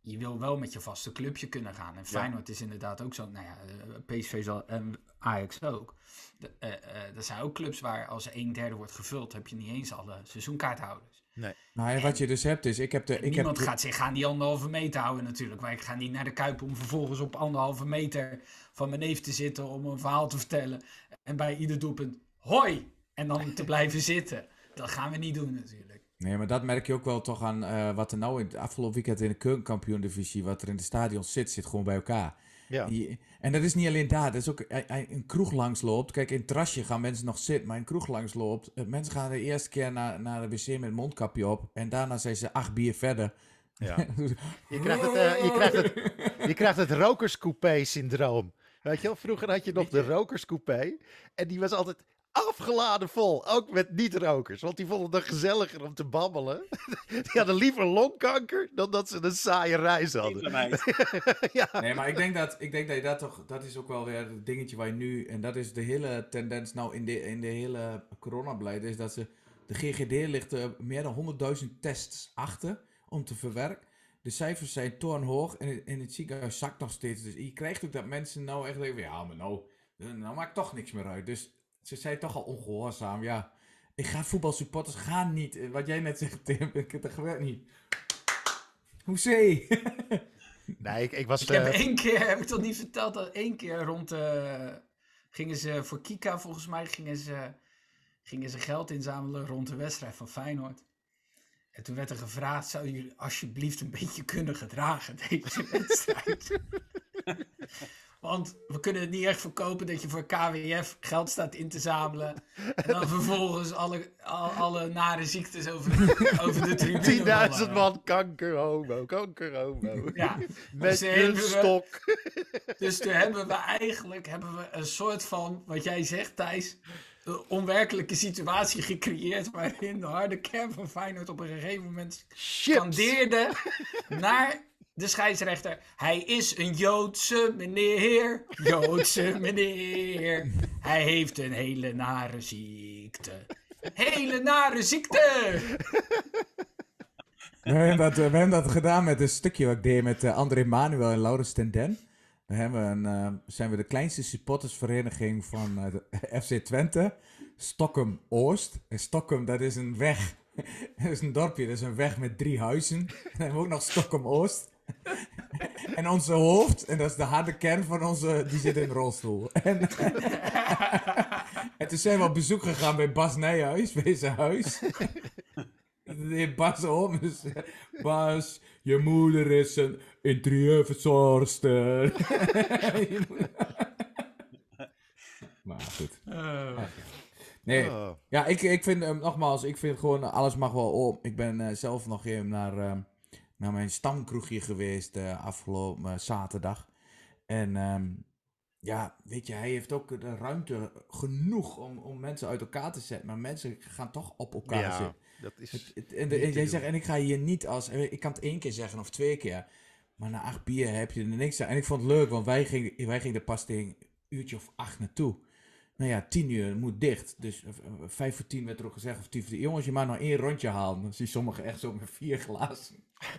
je wil wel met je vaste clubje kunnen gaan. En Feyenoord is inderdaad ook zo, nou ja, eh, PSV zal, en Ajax ook. De, eh, er zijn ook clubs waar als een derde wordt gevuld, heb je niet eens alle seizoenkaarthouders. Nou ja, wat je dus hebt is, ik heb de... Ik heb Niemand gaat zich aan die anderhalve meter houden natuurlijk. Maar ik ga niet naar de Kuip om vervolgens op anderhalve meter van mijn neef te zitten om een verhaal te vertellen. En bij ieder doelpunt, hoi! En dan te blijven zitten. Dat gaan we niet doen natuurlijk. Nee, maar dat merk je ook wel toch aan eh, wat er nou in het afgelopen weekend in de keukenkampioen-divisie, wat er in de stadion zit, zit gewoon bij elkaar. Ja. Die- en dat is niet alleen daar, dat is ook een kroeg langs loopt. Kijk, in het terrasje gaan mensen nog zitten, maar in een kroeg langs loopt. eh, mensen gaan de eerste keer naar, naar de wc met een mondkapje op en daarna zijn ze acht bier verder. Ja. Je krijgt het, eh, je krijgt het, je krijgt het rokerscoupé-syndroom. Weet je wel, vroeger had je nog de rokerscoupé. En die was altijd afgeladen vol. Ook met niet-rokers. Want die vonden het gezelliger om te babbelen. Die hadden liever longkanker dan dat ze een saaie reis hadden. Ja. Nee, maar ik denk, dat, ik denk dat je dat toch, dat is ook wel weer het dingetje waar je nu, en dat is de hele tendens nou in de, in de hele coronabeleid, is dat ze, de GGD ligt er meer dan 100.000 tests achter om te verwerken. De cijfers zijn torenhoog en het, en het ziekenhuis zakt nog steeds. Dus je krijgt ook dat mensen nou echt denken, ja, maar nou, nou maakt toch niks meer uit. Dus ze zijn toch al ongehoorzaam, ja. Ik ga voetbalsupporters gaan niet. Eh, Wat jij net zegt, Tim, ik- dat gebeurt niet. Hoezee? Nee, ik, ik was... Ik heb eh, één keer, heb ik toch niet verteld, dat één keer rond eh, gingen ze voor Kika volgens mij gingen ze, gingen ze geld inzamelen rond de wedstrijd van Feyenoord. En toen werd er gevraagd, zou jullie alsjeblieft een beetje kunnen gedragen deze wedstrijd? Want we kunnen het niet echt verkopen dat je voor KWF geld staat in te zamelen. En dan vervolgens alle, al- alle nare ziektes over, over de tribune. 10.000 rollen. man kanker homo, kanker homo. Ja, Met Dus een we- stok. Dus toen hebben we eigenlijk hebben we een soort van, wat jij zegt Thijs, een onwerkelijke situatie gecreëerd waarin de harde kern van Feyenoord op een gegeven moment Chips. scandeerde naar de scheidsrechter. Hij is een Joodse meneer, Joodse meneer. Hij heeft een hele nare ziekte. Hele nare ziekte! We hebben, dat, we hebben dat gedaan met een stukje wat ik deed met eh, André Manuel en Laurens ten Den. We hebben een, eh, zijn we de kleinste supportersvereniging van eh, de FC Twente. Stockholm Oost. En Stockholm, dat is een weg. dat is een dorpje, dat is een weg met drie huizen. Hebben we ook nog Stockholm Oost. En onze hoofd, en dat is de harde kern van onze, die zit in een rolstoel. En, en toen zijn we op bezoek gegaan bij Bas Nijhuis, bij zijn huis. De heer Bas om, dus Bas, je moeder is een interieurverzorgster. maar goed. Eh, Nee, Oh. ja, ik, ik vind, eh, nogmaals, ik vind gewoon, alles mag wel op. Ik ben eh, zelf nog even naar, eh, naar mijn stamkroegje geweest eh, afgelopen eh, zaterdag. En ehm, ja, weet je, hij heeft ook de ruimte genoeg om, om mensen uit elkaar te zetten. Maar mensen gaan toch op elkaar Ja, zitten. dat is... Het- het- en, de- jij zegt, en ik ga hier niet als, ik kan het één keer zeggen of twee keer. Maar na acht bier heb je er niks aan. En ik vond het leuk, want wij gingen, wij gingen er pas tegen een uurtje of acht naartoe. Nou ja, tien uur moet dicht. Dus eh, eh, vijf voor tien werd er ook gezegd. Of tien voor tien. Jongens, je mag nog één rondje halen. Dan zie je sommigen echt zo met vier glazen.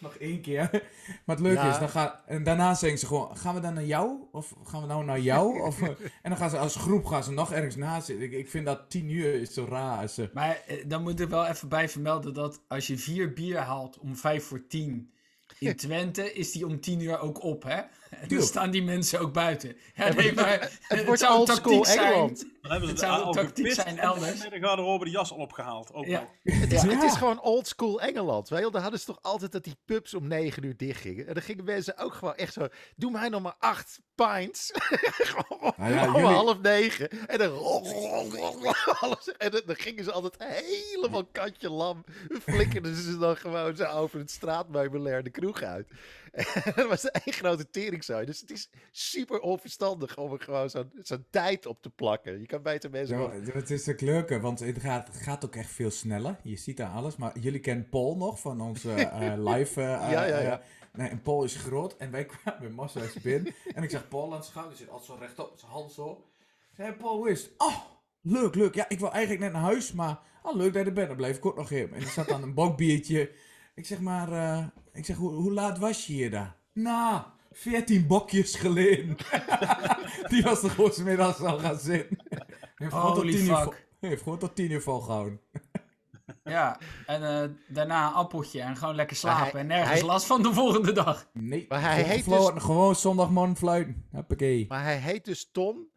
Nog één- keer. Maar het leuke Ja. is, dan ga, en daarna zeggen ze gewoon, gaan we dan naar jou? Of gaan we nou naar jou? Of, eh, en dan gaan ze als groep gaan ze nog ergens naast zitten. Ik, ik vind dat tien uur is zo raar. Als, Maar dan moet ik wel even bij vermelden dat als je vier bier haalt om vijf voor tien in Twente, is die om tien uur ook op, hè? En dan Tuurlijk. staan die mensen ook buiten. Ja, nee, maar het, wordt zou een old school tactiek zijn. Dan hebben ze Het tactiek zijn en elders. met de garderobe de jas al opgehaald. Ook Ja. Het is, Ja. het is gewoon old school Engeland. Weet je? wel. Daar hadden ze toch altijd dat die pubs om negen uur dicht gingen. En dan gingen mensen ook gewoon echt zo... Doe mij nog maar acht pints. gewoon Nou ja, om jullie- half negen. En dan... Alles, en dan, gingen ze altijd helemaal katje lam. Flikkerden ze dan gewoon zo over het straatmeubilair de kroeg uit. En dat was één grote teringzooi. Dus het is super onverstandig om er gewoon zo'n zo'n tijd op te plakken. Je kan beter mensen... Ja, het is ook leuker, want het gaat, gaat ook echt veel sneller. Je ziet daar alles. Maar jullie kennen Paul nog van onze eh, live. eh, Ja, ja, ja. nee, en Paul is groot. En wij kwamen bij Massa Spin. en ik zag Paul aan het schouder. Die zit altijd zo rechtop, met zijn hand zo. Ik zei, Paul, hoe is het? Oh, leuk, leuk. Ja, ik wil eigenlijk net naar huis, maar oh, leuk dat je er bent. Dan blijf ik ook nog even. En er zat dan een bokbiertje. Ik zeg maar, ik zeg, hoe, hoe laat was je hier daar? Nou, 14 bokjes geleden. Die was gewoon 's middags al gaan zitten. Heeft gewoon tot Holy 10 uur heeft gewoon tot tien uur volgehouden. Ja, en eh, daarna een appeltje en gewoon lekker slapen hij- en nergens hij- last van de volgende dag. Nee, Maar hij heet gewoon, dus- gewoon zondagmorgen fluiten. Hoppakee. Maar hij heet dus Ton.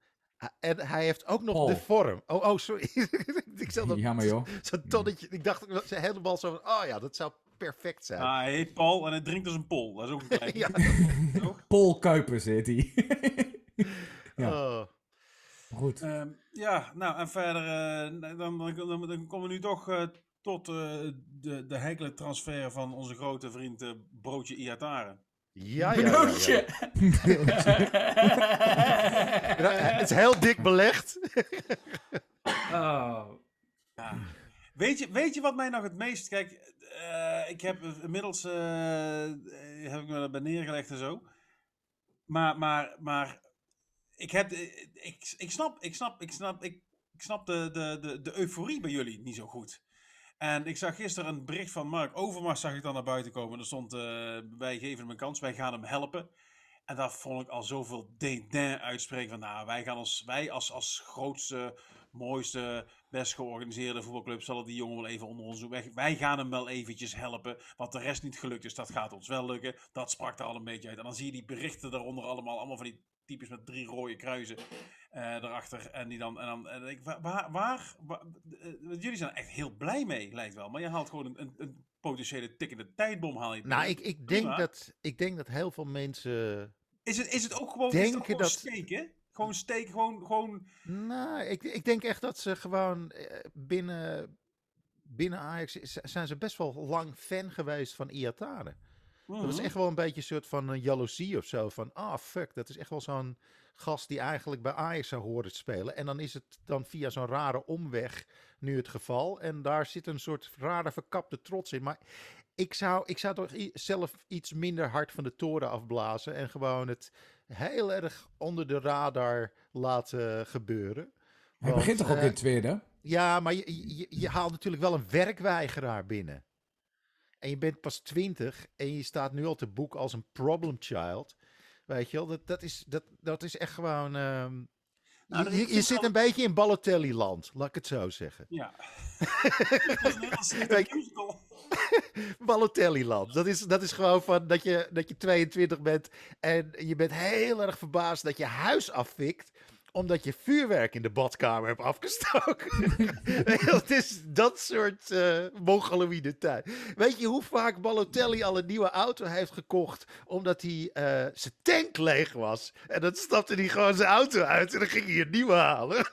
En hij heeft ook nog Paul. de vorm. Oh, oh sorry. ik zat op Jammer joh. zo'n tonnetje. Ik dacht helemaal zo van, oh ja, dat zou perfect zijn. Ah, hij heet Paul en hij drinkt als een pol. Dat is ook een klein. ja. Paul Kuipers heet hij. Ja. Oh. Goed. Ehm, ja, nou en verder, eh, dan, dan, dan, dan komen we nu toch eh, tot eh, de, de heikele transfer van onze grote vriend eh, Broodje Iatare. Ja, ja. Broodje. Ja, Het is heel dik belegd. oh. Ja. Weet, je, weet je wat mij nog het meest... Kijk, eh, ik heb inmiddels... heb ik me erbij neergelegd en zo. Maar, maar, maar... Ik heb... eh, Ik, ik snap, ik snap, ik snap, ik, ik snap de, de, de, de euforie bij jullie niet zo goed. En ik zag gisteren een bericht van Mark Overmars, zag ik dan naar buiten komen. Er stond, eh, wij geven hem een kans, wij gaan hem helpen. En daar vond ik al zoveel dédain uitspreken van, nou, wij gaan als, wij als, als grootste, mooiste, best georganiseerde voetbalclub zullen die jongen wel even onder ons doen. Wij, gaan hem wel eventjes helpen. Wat de rest niet gelukt is, dat gaat ons wel lukken. Dat sprak er al een beetje uit. En dan zie je die berichten daaronder allemaal, allemaal van die types met drie rode kruisen eh erachter. En die dan, en dan en ik, waar, waar, eh, jullie zijn er echt heel blij mee, lijkt wel. Maar je haalt gewoon een, een, een potentiële tikkende tijdbom. Haal je Nou, ik, ik, denk dat, ik denk dat heel veel mensen... Is het, is het ook gewoon, is het ook Denken gewoon dat- steken? Gewoon steken, gewoon, gewoon... Nou, ik, ik denk echt dat ze gewoon eh, binnen, binnen Ajax zijn ze best wel lang fan geweest van Iatare. Dat was Mhm. echt wel een beetje een soort van een jaloezie of zo. Van, ah fuck, dat is echt wel zo'n gast die eigenlijk bij Ajax zou horen te spelen. En dan is het dan via zo'n rare omweg nu het geval. En daar zit een soort rare verkapte trots in. Maar ik zou, ik zou toch zelf iets minder hard van de toren afblazen. En gewoon het heel erg onder de radar laten gebeuren. Hij begint toch ook eh, in het tweede? ja, maar je, je, je haalt natuurlijk wel een werkweigeraar binnen. En je bent pas 20 en je staat nu al te boek als een problem child. Weet je wel, dat, dat, is, dat, dat is echt gewoon... ehm, Nou, je zit een beetje in Balotelli-land, laat ik het zo zeggen. Ja. Balotelli-land. Dat is, dat is gewoon van dat je, dat je 22 bent en je bent heel erg verbaasd dat je huis afvikt omdat je vuurwerk in de badkamer hebt afgestoken. Het is dat soort uh, mongoloïde tijd. Weet je hoe vaak Balotelli al een nieuwe auto heeft gekocht omdat hij uh, zijn tank leeg was? En dan stapte hij gewoon zijn auto uit en dan ging hij een nieuwe halen.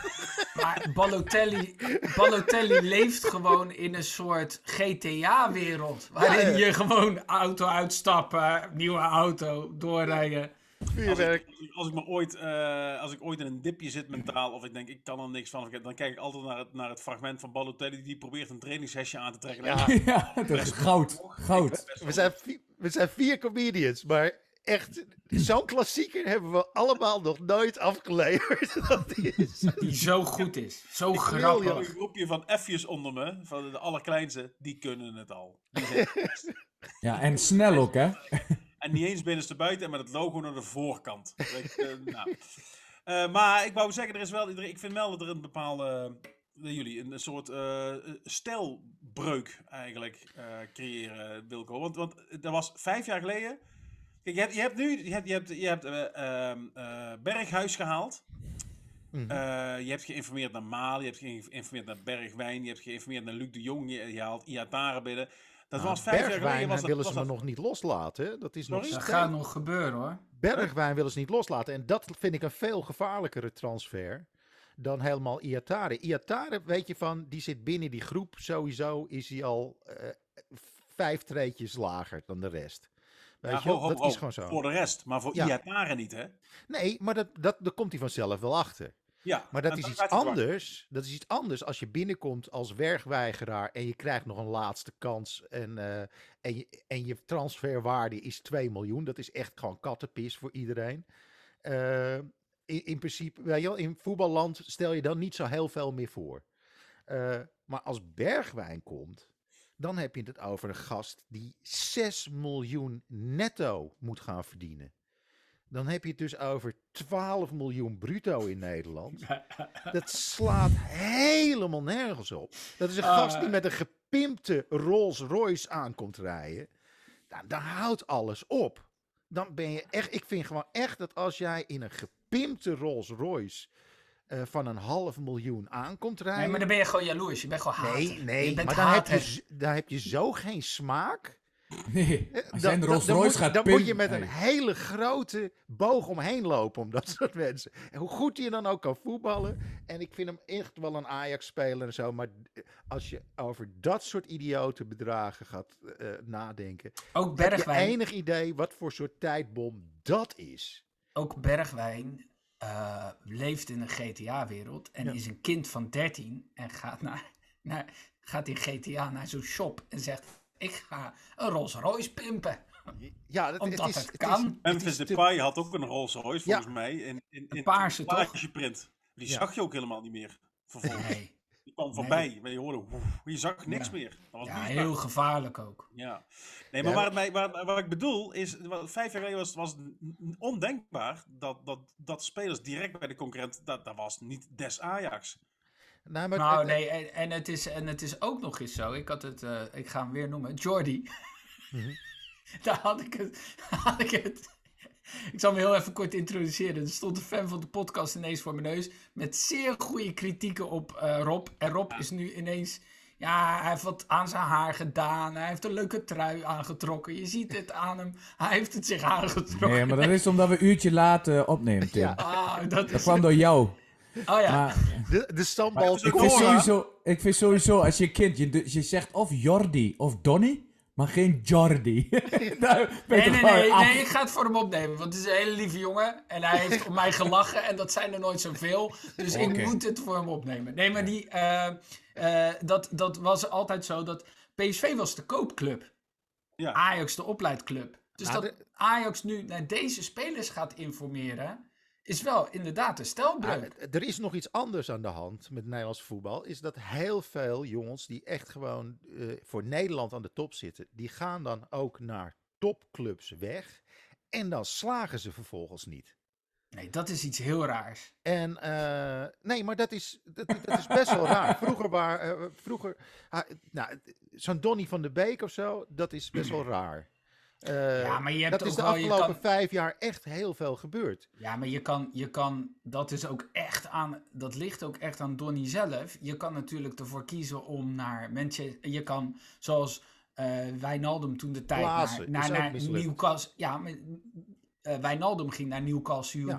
maar Balotelli, Balotelli leeft gewoon in een soort GTA-wereld. Waarin ja, ja. je gewoon auto uitstappen, nieuwe auto, doorrijden. Als ik, als ik, maar ooit, uh, als ik ooit in een dipje zit mentaal, of ik denk ik kan er niks van, dan kijk ik altijd naar het, naar het fragment van Balotelli die probeert een trainingshesje aan te trekken. Ja, ja dat is goud. goud. We zijn, we zijn vier comedians, maar echt, zo'n klassieker hebben we allemaal nog nooit afgeleverd. Dat is... Die zo goed is. Zo ik grappig. Een groepje van F'jes onder me, van de allerkleinste, die kunnen het al. ja, en snel ook, hè? En niet eens binnenste buiten en met het logo naar de voorkant. Ik, uh, nou. uh, maar ik wou zeggen, er is wel, ik vind wel dat er een bepaalde, uh, jullie, een, een soort stijlbreuk eigenlijk creëren, Wilco. Want, want dat was vijf jaar geleden. Kijk, je hebt, je hebt nu, je hebt, je hebt, je hebt ehm, Berghuis gehaald. -hmm. je hebt geïnformeerd naar Maal, je hebt geïnformeerd naar Bergwijn, je hebt geïnformeerd naar Luc de Jong, je, je haalt Iatare binnen. Dat nou, was vijf jaar geleden. Was dat, willen was ze dat... me nog niet loslaten. Dat, is nog dat gaat nog gebeuren hoor. Bergwijn willen ze niet loslaten. En dat vind ik een veel gevaarlijkere transfer dan helemaal Iatare. Iatare, weet je van, die zit binnen die groep. Sowieso is hij al uh, vijf treetjes lager dan de rest. Weet ja, je, ho, ho, dat ho, is gewoon zo. Voor de rest, maar voor Ja. Iatare niet, hè? Nee, maar dat, dat, daar komt hij vanzelf wel achter. Ja, Maar dat is iets anders. Dat is iets anders als je binnenkomt als werkweigeraar en je krijgt nog een laatste kans. En, eh, en, je, en je transferwaarde is 2 miljoen. Dat is echt gewoon kattenpis voor iedereen. Eh, in, in principe, weet je wel, in voetballand stel je dan niet zo heel veel meer voor. Eh, maar als Bergwijn komt, dan heb je het over een gast die 6 miljoen netto moet gaan verdienen. Dan heb je het dus over 12 miljoen bruto in Nederland. Dat slaat helemaal nergens op. Dat is een Ah. gast die met een gepimpte Rolls Royce aankomt rijden. Nou, dan houdt alles op. Dan ben je echt, ik vind gewoon echt dat als jij in een gepimpte Rolls Royce eh, van een half miljoen aankomt rijden. Nee, maar dan ben je gewoon jaloers. Je bent gewoon haat. nee, nee, maar dan heb, je, dan heb je zo geen smaak. Nee, Eh, als jij een Rolls Royce moet- gaat Dan moet je met een hele grote boog omheen lopen om dat soort mensen. En hoe goed hij dan ook kan voetballen. En ik vind hem echt wel een Ajax-speler en zo. Maar eh, als je over dat soort idiote bedragen gaat eh, nadenken. Ook Heb je Bergwijn, enig idee wat voor soort tijdbom dat is? ook Bergwijn eh, leeft in een GTA-wereld en Ja. is een kind van 13 en gaat, naar, naar, gaat in GTA naar zo'n shop en zegt: Ik ga een Rolls Royce pimpen. Ja, dat, Omdat is, het kan. het Memphis is te- Depay had ook een Rolls Royce, Ja. volgens mij. In, in, in paarse, plaatje print. Die Ja. zag je ook helemaal niet meer. Vervolgens. Nee. Die kwam voorbij. Maar je hoorde, woef, je zag niks Ja. meer. Dat was Ja, heel gevaarlijk ook. Ja. Nee, maar Ja, waar, mij, waar, waar ik bedoel is, wat- vijf jaar geleden was, was ondenkbaar dat, dat, dat spelers direct bij de concurrent, dat, dat was niet des Ajax. Nou, maar Nou, het- nee, en, en, het is, en het is ook nog eens zo. Ik had het, eh, ik ga hem weer noemen, Jordi. Mhm. Daar had ik het, had ik het. Ik zal me heel even kort introduceren. Er stond een fan van de podcast ineens voor mijn neus. Met zeer goede kritieken op eh, Rob. En Rob is nu ineens. Ja, hij heeft wat aan zijn haar gedaan. Hij heeft een leuke trui aangetrokken. Je ziet het aan hem. Hij heeft het zich aangetrokken. Nee, maar dat is omdat we een uurtje laat opnemen, Tim. Ja. Ah, dat Dat kwam door jou. Oh ja. Maar de, de stambal. ik vind, sowieso, ik vind sowieso, als je kind, je, je zegt of Jordi of Donny, maar geen Jordi. Ben Nee, nee, nee, af. nee, ik ga het voor hem opnemen. Want het is een hele lieve jongen. En hij heeft om mij gelachen. En dat zijn er nooit zoveel. Dus ik moet het voor hem opnemen. Nee, maar die, eh, eh, dat, dat was altijd zo dat PSV was de koopclub. Ja. Ajax de opleidclub. Dus Nou, dat Ajax nu naar deze spelers gaat informeren... is wel inderdaad een stelbreuk. Ja, er is nog iets anders aan de hand met Nederlands voetbal. Is dat heel veel jongens die echt gewoon eh, voor Nederland aan de top zitten. Die gaan dan ook naar topclubs weg. En dan slagen ze vervolgens niet. Nee, dat is iets heel raars. En eh, nee, maar dat is, dat, dat is best wel raar. Vroeger, waar, eh, vroeger ah, nou, zo'n Donny van de Beek of zo, dat is best wel raar. Eh, Ja, maar je hebt dat is de afgelopen kan- vijf jaar echt heel veel gebeurd. Ja, maar je kan, je kan, dat is ook echt aan, dat ligt ook echt aan Donny zelf. Je kan natuurlijk ervoor kiezen om naar Manchester, je kan, zoals eh Wijnaldum toen de tijd Klaassen naar, naar. Newcastle, ja, maar eh, Wijnaldum ging naar Newcastle Ja.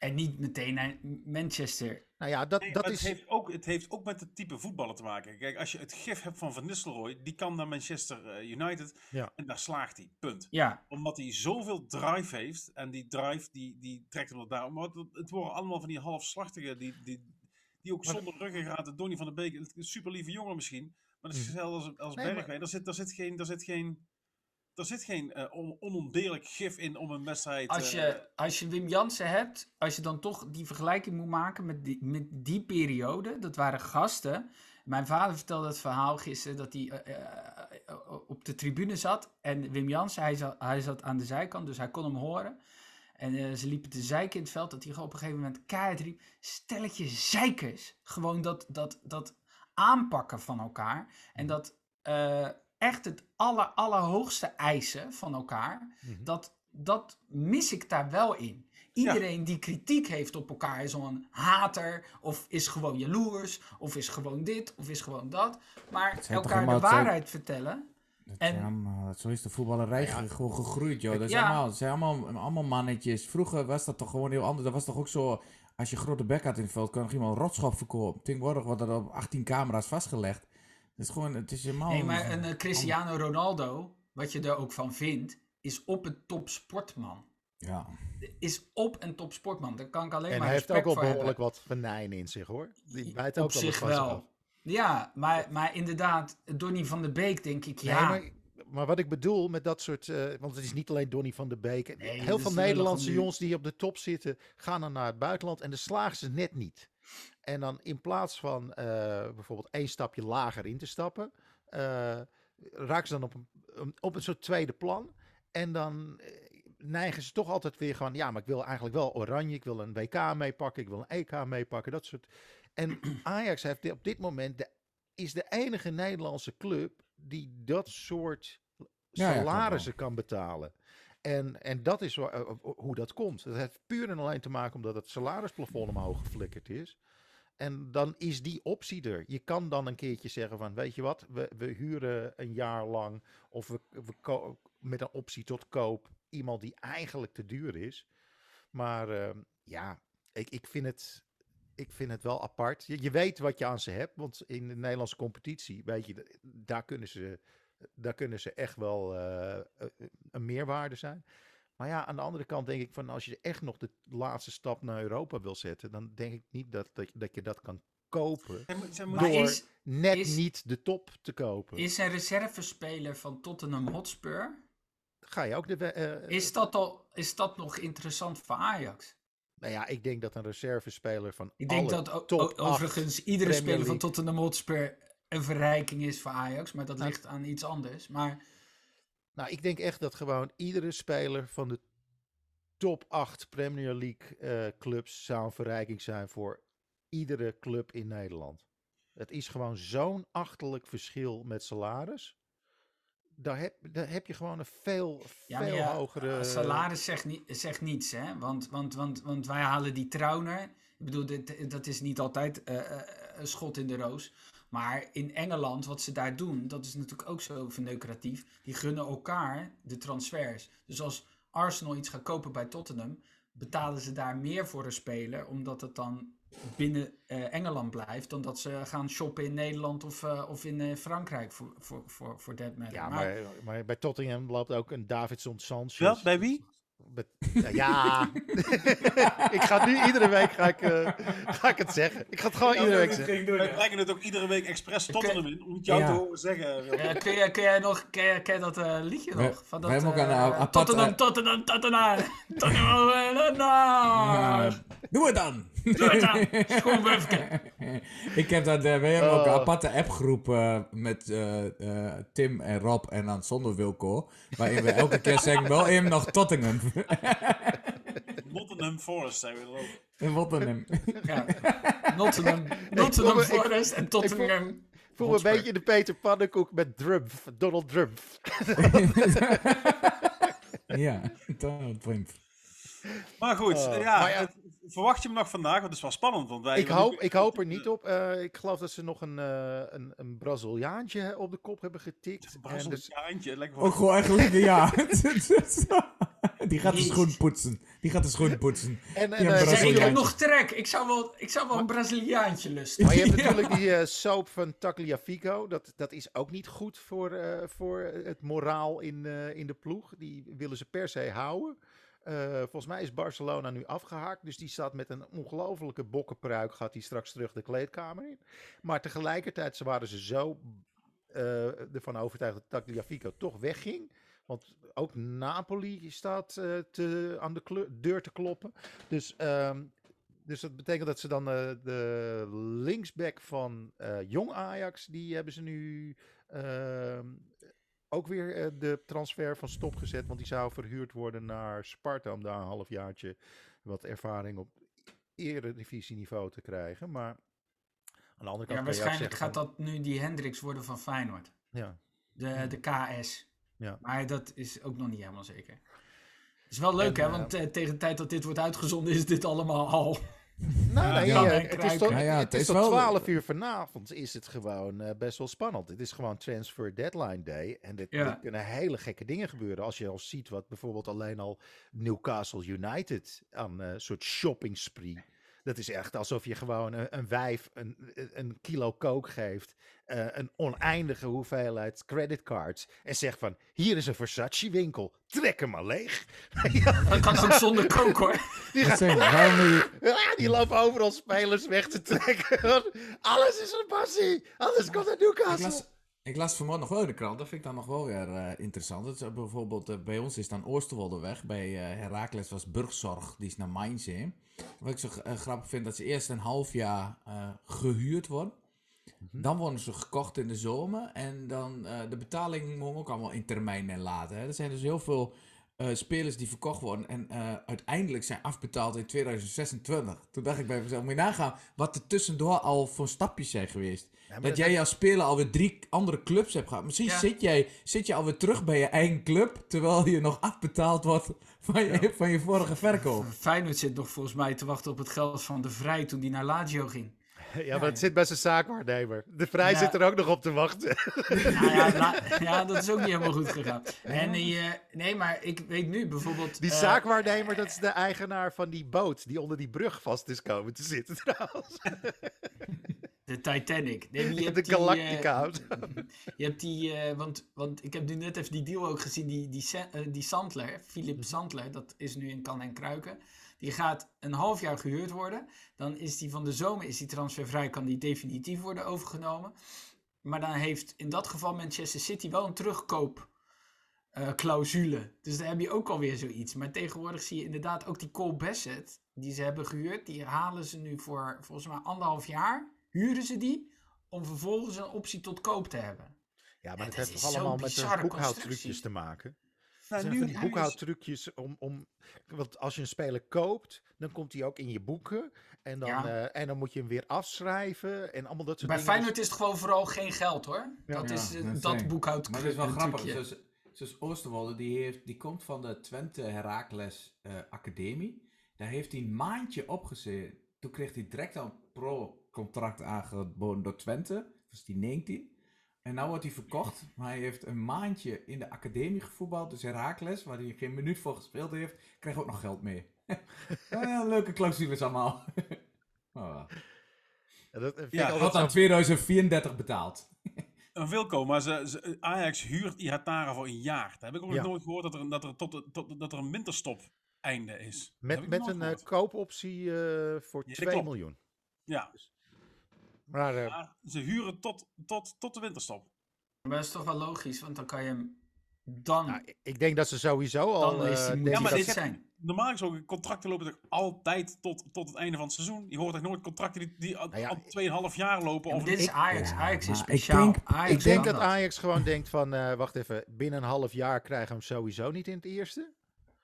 En niet meteen naar Manchester. Nou ja, dat, Nee, dat is... het, heeft ook, het heeft ook met het type voetballer te maken. Kijk, als je het gif hebt van Van Nistelrooy, die kan naar Manchester eh, United Ja. en daar slaagt hij. Punt. Ja, Omdat hij zoveel drive heeft en die drive die, die trekt hem daar. Maar het, het worden allemaal van die halfslachtige die, die, die ook Maar- zonder ruggengraat. Donny van der Beek, een super lieve jongen misschien. Maar dat is Mhm. hetzelfde als, als Nee, maar- Bergwijn. Daar zit, daar zit geen, daar zit geen, daar zit geen on, onontbeerlijk gif in om een wedstrijd... als eh, je, als je Wim Jansen hebt, als je dan toch die vergelijking moet maken met die, met die periode, dat waren gasten. Mijn vader vertelde het verhaal gisteren dat hij eh, op de tribune zat. En Wim Jansen, hij zat, hij zat aan de zijkant, dus hij kon hem horen. En ze liepen te zeiken in het veld, dat hij op een gegeven moment keihard riep. Stelletje zeikers. Gewoon dat, dat, dat aanpakken van elkaar. En dat echt het aller, allerhoogste eisen van elkaar. Mhm. Dat, dat mis ik daar wel in. Iedereen die kritiek heeft op elkaar is al een hater, of is gewoon jaloers, of is gewoon dit, of is gewoon dat. Maar elkaar de twee- waarheid vertellen. Dat En- zo is de voetballerij ge- gewoon gegroeid, joh. Dat, is Ja. allemaal, dat zijn allemaal, allemaal mannetjes. Vroeger was dat toch gewoon heel anders. Dat was toch ook zo... Als je grote bek had in het veld, kon nog iemand een rotschop verkopen. Tegenwoordig wordt dat op 18 camera's vastgelegd. Het is gewoon... Het is helemaal... Nee, maar een eh, Cristiano Ronaldo, wat je er ook van vindt, is op een topsportman. Ja. Is op een topsportman. Daar kan ik alleen En maar hij heeft ook respect wel voor behoorlijk hebben. wat venijn in zich, hoor. Die bijt ook Op wel zich wel. af. Ja, maar, maar inderdaad, Donny van der Beek denk ik, ja. Nee, maar, maar wat ik bedoel met dat soort... eh, want het is niet alleen Donny van der Beek. Nee, Heel veel Nederlandse jongens die op de top zitten... gaan dan naar het buitenland en dan slagen ze net niet. En dan in plaats van eh, bijvoorbeeld één stapje lager in te stappen... eh, raken ze dan op een, op een soort tweede plan. En dan eh, neigen ze toch altijd weer gewoon... ja, maar ik wil eigenlijk wel oranje. Ik wil een WK meepakken. Ik wil een EK meepakken. Dat soort... En Ajax heeft op dit moment... De, is de enige Nederlandse club... die dat soort Ja, ja, salarissen kan betalen. En, en dat is hoe dat komt. Dat heeft puur en alleen te maken omdat het salarisplafond omhoog geflikkerd is. En dan is die optie er. Je kan dan een keertje zeggen van, weet je wat, we, we huren een jaar lang of we, we met een optie tot koop iemand die eigenlijk te duur is. Maar eh, ja, ik, ik, vind het, ik vind het wel apart. Je, je weet wat je aan ze hebt, want in de Nederlandse competitie, weet je, daar kunnen ze, daar kunnen ze echt wel eh, een meerwaarde zijn. Maar ja, aan de andere kant denk ik van als je echt nog de laatste stap naar Europa wil zetten, dan denk ik niet dat, dat, dat je dat kan kopen. Maar door is, Net is- niet de top te kopen. is een reservespeler van Tottenham Hotspur, Ga je ook de. we- eh, is dat, al, is dat nog interessant voor Ajax? Nou ja, ik denk dat een reservespeler van. Ik denk dat top overigens iedere speler van Tottenham Hotspur een verrijking is voor Ajax, maar dat Nou, ligt aan iets anders. Maar Nou, ik denk echt dat gewoon iedere speler van de top 8 Premier League eh, clubs zou een verrijking zijn voor iedere club in Nederland. Het is gewoon zo'n achterlijk verschil met salaris. Daar heb, daar heb je gewoon een veel, Ja, veel ja, hogere... eh, salaris zegt, niet, zegt niets, hè? Want, want, want, want wij halen die Trauner. Ik bedoel, dit, dat is niet altijd eh, een schot in de roos. Maar in Engeland, wat ze daar doen, dat is natuurlijk ook zo verneukeratief. Die gunnen elkaar de transfers. Dus als Arsenal iets gaat kopen bij Tottenham, betalen ze daar meer voor een speler, omdat het dan binnen eh, Engeland blijft, dan dat ze gaan shoppen in Nederland of, eh, of in eh, Frankrijk voor, voor, voor, voor that matter. Ja, maar, maar bij Tottenham loopt ook een Davidson Sanchez. Wel, bij wie? Met- ja, ik ga nu iedere week ga ik, eh, ga ik het zeggen. Ik ga het gewoon iedere week zeggen. Wij brengen het ook iedere week expres Tottenham in, om het jou Ja. te horen zeggen. Kun, jij, kun jij nog, ken, jij- ken dat eh, liedje We- nog? Van we dat, hebben ook een, apart, Tottenham, eh, Tottenham, Tottenham, Tottenham, nou. Doe het dan! Doe het dan, ik heb dat, eh, we hebben ook een Oh. aparte appgroep eh, met eh, eh, Tim en Rob en dan zonder Wilco. Waarin we elke keer zeggen, wel even nog Tottenham. Nottingham Forest zijn we er ook. In Rotterdam. Ja. Nottingham, Nottingham voel me- ik- Forest en Tottenham. Ik voel me een Hotspur. beetje de Peter Pannenkoek met Trump, Donald Trump. ja, Donald Trump. Maar goed, Oh, ja, maar ja. het- verwacht je hem nog vandaag? Want het is wel spannend. Want wij, Ik hoop, ik hoop er niet op. Eh, ik geloof dat ze nog een, eh, een, een Braziliaantje op de kop hebben getikt. En dus, Braziliaantje, lekker Ook gewoon lekker, ja. Die gaat de schoen poetsen. Die gaat de schoen poetsen. en, en, eh, Zeg, ik heb nog trek. Ik zou wel, ik zou wel een Braziliaantje lusten. Maar je hebt Ja. natuurlijk die eh, soap van Tagliafico. Dat, dat is ook niet goed voor, eh, voor het moraal in, eh, in de ploeg. Die willen ze per se houden. Eh, volgens mij is Barcelona nu afgehaakt. Dus die staat met een ongelofelijke bokkenpruik. Gaat hij straks terug de kleedkamer in. Maar tegelijkertijd waren ze zo eh, ervan overtuigd dat Tagliafico toch wegging. Want ook Napoli staat eh, te, aan de deur te kloppen. Dus, ehm, dus dat betekent dat ze dan de linksback van Jong Ajax, die hebben ze nu ehm, ook weer eh, de transfer van stop gezet. Want die zou verhuurd worden naar Sparta om daar een halfjaartje wat ervaring op eredivisieniveau te krijgen. Maar aan de andere kant Ja, waarschijnlijk gaat dat nu die Hendricks worden van Feyenoord. Ja. De, de KS. Ja. Maar dat is ook nog niet helemaal zeker. Het is wel leuk, En, hè? eh, Want eh, tegen de tijd dat dit wordt uitgezonden, is dit allemaal al. Nou, Ja, nee, ja. eh, het is tot, Ja, ja, het het is is tot wel- 12 uur vanavond is het gewoon eh, best wel spannend. Het is gewoon transfer deadline day. En er, Ja. er kunnen hele gekke dingen gebeuren. Als je al ziet wat bijvoorbeeld alleen al Newcastle United aan een soort shopping spree. Dat is echt alsof je gewoon een, een wijf een, een kilo coke geeft. eh, een oneindige hoeveelheid creditcards. En zegt van, hier is een Versace winkel. Trek hem maar leeg. Dat kan ook zonder kook, hoor. die, Dat gaat, ja, die lopen overal spelers weg te trekken. Alles is een passie. Alles komt uit Newcastle. Ik las vanmorgen nog wel in de krant, dat vind ik dan nog wel weer eh, interessant. Is, eh, bijvoorbeeld eh, bij ons is dan Oosterwolde weg, bij Herakles was Burgzorg, die is naar Mainz heen. Wat ik zo grappig vind, dat ze eerst een half jaar eh, gehuurd worden. Dan worden ze gekocht in de zomer en dan de betaling moet ook allemaal in termijn en laten. Hè. Er zijn dus heel veel eh, spelers die verkocht worden en eh, uiteindelijk zijn afbetaald in 2026. Toen dacht ik bij mezelf, moet je nagaan wat er tussendoor al voor stapjes zijn geweest. dat dat- jij als speler alweer drie andere clubs hebt gehad. Misschien Ja. zit, jij, zit je alweer terug bij je eigen club, terwijl je nog afbetaald wordt van je, van je vorige verkoop. Feyenoord zit nog volgens mij te wachten op het geld van de Vrij toen die naar Lazio ging. Ja, maar het zit bij zijn zaakwaarnemer. De Vrij Ja. zit er ook nog op te wachten. Ja, dat is ook niet helemaal goed gegaan. En die, eh, nee, maar ik weet nu bijvoorbeeld... Die eh, zaakwaarnemer, dat is de eigenaar van die boot die onder die brug vast is komen te zitten trouwens. De Titanic. Nee, je hebt De die, eh, Galactica. Je hebt die, eh, want, want ik heb nu net even die deal ook gezien, die, die, eh, die Sandler, Mhm. Philip Sandler, dat is nu in Kan en Kruiken. Die gaat een half jaar gehuurd worden. Dan is die van de zomer is die transfervrij, kan die definitief worden overgenomen. Maar dan heeft in dat geval Manchester City wel een terugkoop eh, clausule. Dus dan heb je ook alweer zoiets. Maar tegenwoordig zie je inderdaad ook die Cole Bassett, die ze hebben gehuurd, die halen ze nu voor volgens mij anderhalf jaar, huren ze die, om vervolgens een optie tot koop te hebben. Ja, maar het heeft toch allemaal met de boekhoudtrucjes te maken. Nou, nu, die boekhoudtrucjes om, om... Want als je een speler koopt, dan komt hij ook in je boeken. En dan, Ja. eh, en dan moet je hem weer afschrijven en allemaal dat soort Bij dingen. Feyenoord is het gewoon vooral geen geld hoor. Ja. dat Ja, is eh, dat dat boekhoud. Maar dat is wel grappig. zoals Oosterwolde, die, heeft, die komt van de Twente Herakles eh, Academie. Daar heeft hij een maandje opgezeten. Toen kreeg hij direct al een pro-contract aangeboden door Twente. Was die 19. En nu wordt hij verkocht. Maar hij heeft een maandje in de academie gevoetbald. Dus Herakles, waar hij geen minuut voor gespeeld heeft, kreeg ook nog geld mee. ja, leuke clausules allemaal. oh. Ja, dat vind Ja, ik zo- 2034 betaald. Een Wilco, maar ze, ze- Ajax huurt Ihatara voor een jaar. Dat heb ik ook nog Ja. nooit gehoord dat er, dat er, tot, dat er een winterstop einde is. Met, met een eh, gehoord. koopoptie eh, voor Ja, dat 2 klopt. miljoen. Ja, Maar eh, maar ze huren tot, tot, tot de winterstop. Maar dat is toch wel logisch, want dan kan je hem dan, nou, ik- denk dat ze sowieso al... dan is eh, Ja, maar dit fit zijn. Normaal gesproken, contracten lopen toch altijd tot, tot het einde van het seizoen. Je hoort echt nooit contracten die, die al, Nou ja, al 2,5 jaar lopen. Ja, Of dit is Ajax. Ja, Ajax is maar ik speciaal. denk- Ajax Ik denk dat Ajax gewoon denkt van, eh, wacht even, binnen een half jaar krijgen we hem sowieso niet in het eerste.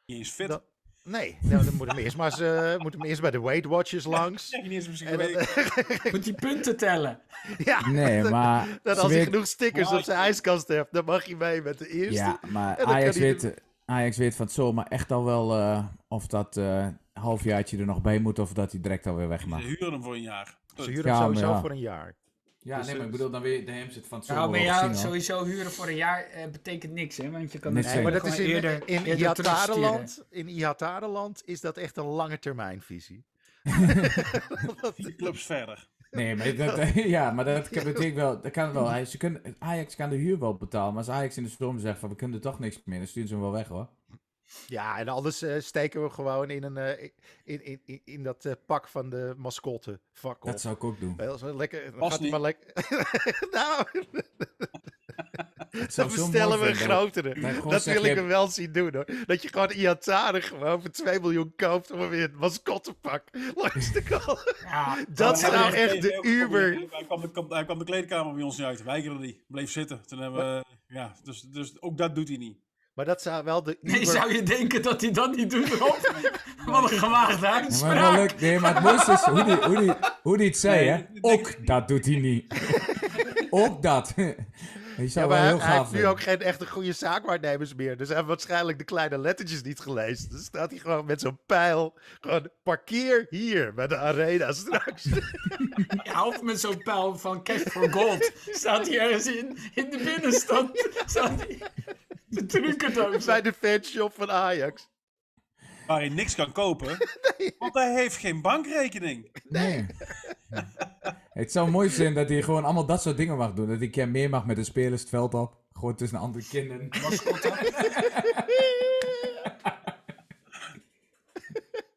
je is fit. Nee, nou, dan moeten we eerst maar eens, eh, moeten we eerst bij de Weight Watchers langs. Eens misschien En dan. Moet die punten tellen. ja, Nee, maar... dat als hij genoeg stickers op zijn ijskast heeft, dan mag hij mee met de eerste. Ja, maar Ajax weet, Ajax weet van het zomer echt al wel eh, of dat eh halfjaartje er nog bij moet of dat hij direct alweer weg mag. Ze huren hem voor een jaar. Ze huren hem sowieso ja. voor een jaar. Ja, Dus, nee, maar ik bedoel, dan weer de hem zit van het zomer Nou, maar ja, sowieso huren voor een jaar eh, betekent niks, hè? Want je kan Niks het Nee, maar dat is in, eerder, in. Iatarenland, in Iatarenland is dat echt een lange termijn visie. Vier clubs verder. Nee, maar dat, ja, maar dat kan betekent wel, dat kan wel. Hij- Ze kunnen, Ajax kan de huur wel betalen, maar als Ajax in de storm zegt van we kunnen er toch niks meer, dan sturen ze hem wel weg hoor. Ja, en anders eh, steken we gewoon in, een, eh, in, in, in, in dat eh, pak van de mascotte. Fuck Dat zou ik ook doen. Wel, zo lekker. Dan Past gaat niet. maar lekker. nou, dan bestellen we een grotere. Dat wil ik je- hem wel zien doen hoor. Dat je gewoon Iataren gewoon voor 2 miljoen koopt om hem weer het mascottepak langs de kant. Ja, Dat hebben we- echt de Uber. Hij kwam, de, kwam, hij kwam de kleedkamer bij ons niet uit. Weigerde die. Bleef zitten. Toen hebben we... Ja, dus, dus ook dat doet hij niet. Maar dat zou wel de Uber... Nee, zou je denken dat hij dat niet doet, Rob? Wat een gewaagde maar, wel uitspraak. leuk, nee, maar het mooiste is hoe die, hoe die, hoe die het zei, Nee, hè? Ook dat doet hij niet. ook dat. Je Ja, zou maar wel hij, heel hij gaaf heeft nu ook geen echte goede zaakwaarnemers meer. Dus hij heeft waarschijnlijk de kleine lettertjes niet gelezen. Dus staat hij gewoon met zo'n pijl. Gewoon parkeer hier bij de arena straks. Ja, of met zo'n pijl van Cash for Gold. Staat hij ergens in, in de binnenstad. Staat hij de trucendoos. bij de fanshop van Ajax. Waar hij niks kan kopen. Want hij heeft geen bankrekening. Nee. Het zou mooi zijn dat hij gewoon allemaal dat soort dingen mag doen. Dat hij een keer meer mag met de spelers het veld op. Gewoon tussen andere kinderen.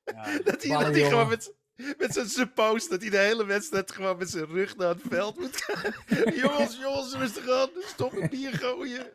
Ja, Dat hij, dat hij gewoon met, met zijn suppose, dat hij de hele wedstrijd gewoon met zijn rug naar het veld moet gaan. jongens, jongens, rustig aan. Stop het bier gooien.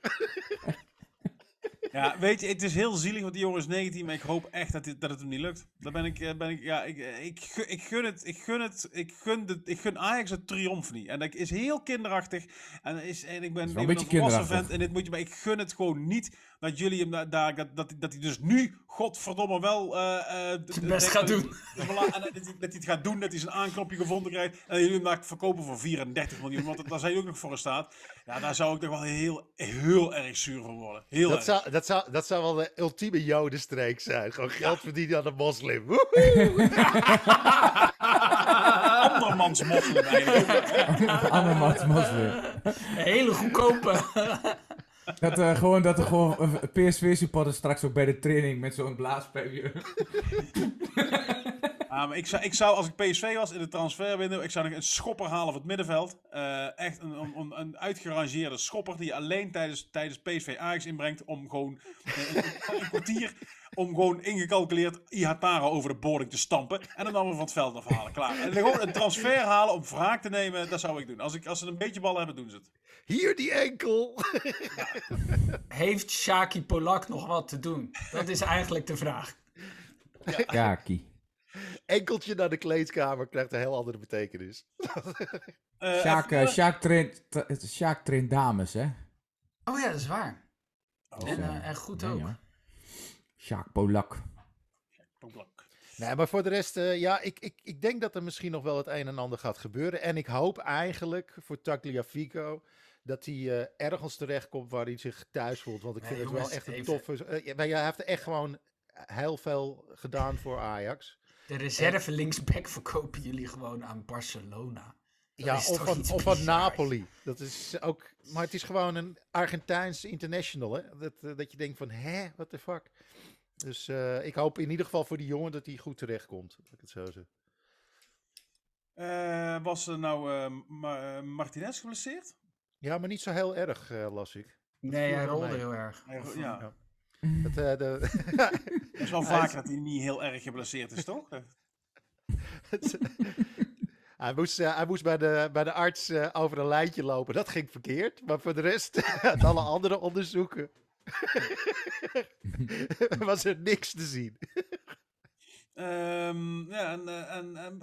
Ja, weet je, het is heel zielig, want die jongen is 19, maar ik hoop echt dat, dit, dat het hem niet lukt. Daar ben ik, eh, ben ik ja, ik, eh, ik, ik gun het, ik gun het, ik gun, de, ik gun Ajax het triomf niet. En dat is heel kinderachtig. En, is, en ik ben, ik een beetje kinderachtig. vent en dit moet je, maar ik gun het gewoon niet dat jullie hem da- daar, dat, dat, dat hij dus nu, godverdomme wel, eh eh, d- best gaat dat- doen. Voilà, en dat, hij, dat hij het gaat doen, dat hij zijn aanknopje gevonden krijgt. En jullie hem daar verkopen voor 34 miljoen, want daar zijn ook nog voor in staat. Ja, daar zou ik toch wel heel, heel erg zuur van worden. Heel Dat erg. zou, dat, zou, dat zou wel de ultieme jodenstreek zijn. Gewoon geld verdienen aan een moslim. Woehoe. andermans moslim eigenlijk. Moslim. Hele goedkope. Dat, eh, gewoon, dat er gewoon een PSV-supporter straks ook bij de training met zo'n blaaspijpje. Maar ik, zou, ik zou, als ik PSV was in de transferwindow, ik zou een schopper halen voor het middenveld. Eh, echt een, een, een uitgerangeerde schopper die je alleen tijdens, tijdens PSV Ajax inbrengt om gewoon eh, een, een kwartier, om gewoon ingecalculeerd Ihatara over de boarding te stampen en dan weer van het veld afhalen. Klaar. En gewoon een transfer halen om wraak te nemen, dat zou ik doen. Als, ik, als ze een beetje ballen hebben, doen ze het. Hier die enkel. Heeft Shaki Polak nog wat te doen? Dat is eigenlijk de vraag. Kaki. Enkeltje naar de kleedkamer krijgt een heel andere betekenis. Eh, Sjaak, Sjaak traint, tra- Sjaak traint dames, hè? Oh ja, dat is waar. Oh, En, eh, en goed Nee, ook. Sjaak Polak. Nee, maar voor de rest, eh, ja, ik, ik, ik denk dat er misschien nog wel het een en ander gaat gebeuren. En ik hoop eigenlijk voor Tagliafico dat hij eh, ergens terechtkomt waar hij zich thuis voelt. Want ik Nee, vind het jongens, wel echt een even- toffe... eh, ja, maar hij heeft echt gewoon heel veel gedaan voor Ajax. De reserve linksback verkopen jullie gewoon aan Barcelona. Dat ja, of toch van, iets of van bizars? Napoli. Dat is ook, maar het is gewoon een Argentijns international. Hè? Dat, eh, dat je denkt van, hè, what the fuck. Dus eh, ik hoop in ieder geval voor die jongen dat hij goed terechtkomt. Dat ik het zo zeg. Eh, was er nou eh, Ma- eh, Martinez geblesseerd? Ja, maar niet zo heel erg, eh, las ik. Nee, hij rolde mee. heel erg. Hij- ja. eh, Dat, eh, de, Het is wel vaker dat hij niet heel erg geblesseerd is, toch? hij, moest, eh, hij moest bij de, bij de arts eh, over een lijntje lopen. Dat ging verkeerd. Maar voor de rest, uit alle andere onderzoeken, was er niks te zien. Ehm, ja, en, eh, en, en,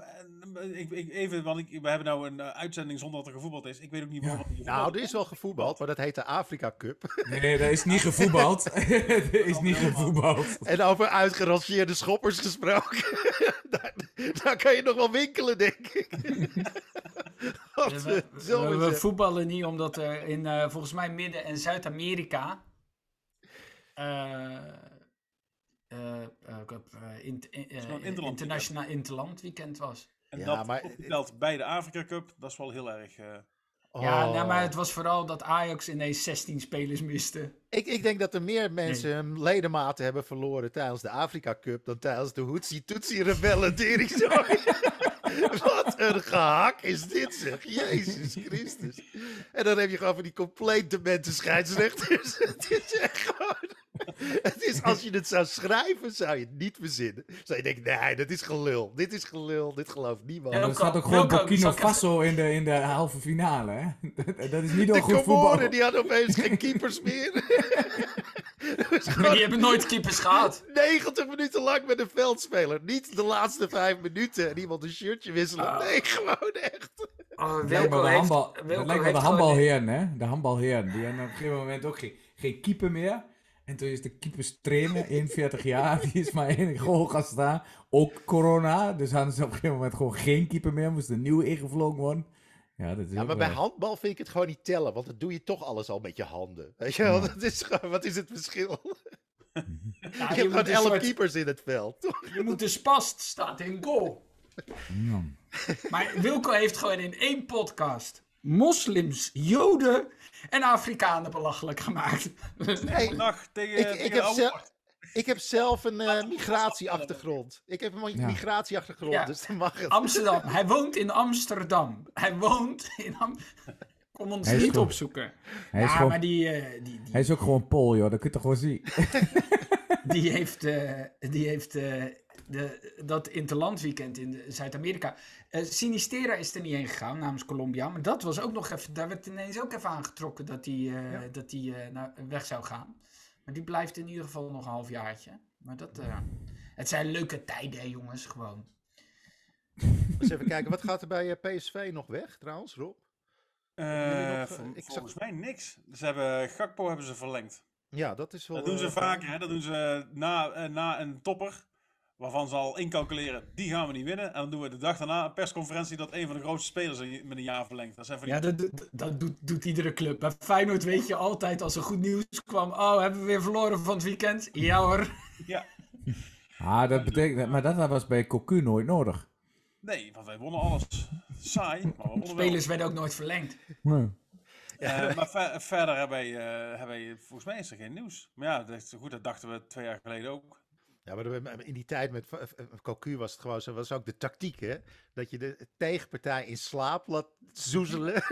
en- ik, ik, even, want ik, we hebben nou een eh, uitzending zonder dat er gevoetbald is. Ik weet ook niet waarom. er gevoetbald Nou, er is wel gevoetbald, maar dat heet de Afrika Cup. Nee, dat is niet gevoetbald. er is niet gevoetbald. En over uitgerangeerde schoppers gesproken. daar, daar kan je nog wel winkelen, denk ik. Wat, We, we- voetballen niet omdat er in eh, volgens mij Midden- en Zuid-Amerika. eh, eh, eh, cup, eh, in- in- eh, gewoon interland internationaal interland weekend was. En Ja, dat maar- opgeteld bij de Afrika Cup, dat is wel heel erg... eh, Ja, Oh. nou, maar het was vooral dat Ajax ineens 16 spelers miste. ik, ik denk dat er meer mensen hun ledematen hebben verloren tijdens de Afrika Cup dan tijdens de Hoetsie Toetsie Rebellen. Wat een gehak is dit zeg. Jezus Christus. En dan heb je gewoon van die compleet demente scheidsrechters. het is echt gewoon... Het is, als je het zou schrijven, zou je het niet verzinnen. Zou je denken, nee, dat is gelul. Dit is gelul. Dit gelooft niemand. Ja, er Wilco, staat ook gewoon Burkina Faso in de, in de halve finale, hè? Dat- Dat is niet de al goed voetbal. Comoren, die hadden opeens geen keepers meer. Dat gewoon die hebben nooit keepers gehad. 90 minuten lang met een veldspeler. Niet de laatste vijf minuten en iemand een shirtje wisselen. Ah. Nee, gewoon echt. Oh, Het lijkt wel de, handbal, lijkt wel de handbalheren, hè? De handbalheren. Die hebben op een gegeven moment ook geen, geen keeper meer. En toen is de keeperstrainer, 41 jaar, die is maar één goal gaan staan. Ook corona, dus hadden ze op een gegeven moment gewoon geen keeper meer. Moest een nieuwe ingevlogen worden. Ja, dat is Ja, maar bij wel- handbal vind ik het gewoon niet tellen. Want dan doe je toch alles al met je handen. Weet je wel? Ja. Dat is gewoon, wat is het verschil? Ja, je je, hebt gewoon elf soort- keepers in het veld. je moet de spast staat in goal. Ja. Maar Wilco heeft gewoon in één podcast moslims, joden en Afrikanen belachelijk gemaakt. Tegen, ik, tegen ik, heb zelf, Bart. ik heb zelf een eh, migratieachtergrond. Ik heb een Ja. migratieachtergrond, Ja. dus dan mag het. Amsterdam. Hij woont in Amsterdam. Hij woont in Amsterdam. Kom ons niet gewoon- opzoeken. Hij, is ja, gewoon, maar die, die, die, hij is ook gewoon Pool, joh. Dat kun je toch gewoon zien. die heeft, eh, die heeft eh, de, dat interlandweekend in Zuid-Amerika. Eh, Sinistera is er niet heen gegaan namens Colombia. Maar dat was ook nog even. Daar werd ineens ook even aangetrokken dat hij eh, dat die, eh, naar, weg zou gaan. Maar die blijft in ieder geval nog een halfjaartje. Maar dat. eh, het zijn leuke tijden, hè, jongens. Gewoon. Eens even kijken, wat gaat er bij eh, PSV nog weg trouwens, Rob? Eh, nog, vol- ik zag- volgens mij niks. Ze hebben, Gakpo hebben ze verlengd. Ja, dat is wel... Dat doen ze eh, vaker, hè? Dat doen ze na, eh, na een topper. Waarvan ze al incalculeren, die gaan we niet winnen. En dan doen we de dag daarna een persconferentie dat een van de grootste spelers een- met een jaar verlengt. Dat zijn van die... Ja, dat, dat, dat doet, doet iedere club. Bij Feyenoord weet je altijd als er goed nieuws kwam. Oh, hebben we weer verloren van het weekend? Ja hoor. Ja. Ah, dat betekent... Maar dat was bij Cocu nooit nodig. Nee, want wij wonnen alles. Saai, maar we wonnen Spelers werden ook nooit verlengd. Nee. Eh, maar ver- verder hebben wij, eh, hebben wij, volgens mij is er geen nieuws. Maar ja, dat is goed, dat dachten we twee jaar geleden ook. Ja, maar in die tijd met eh, eh, Cocu was het gewoon zo, was ook de tactiek, hè? Dat je de tegenpartij in slaap laat zoezelen.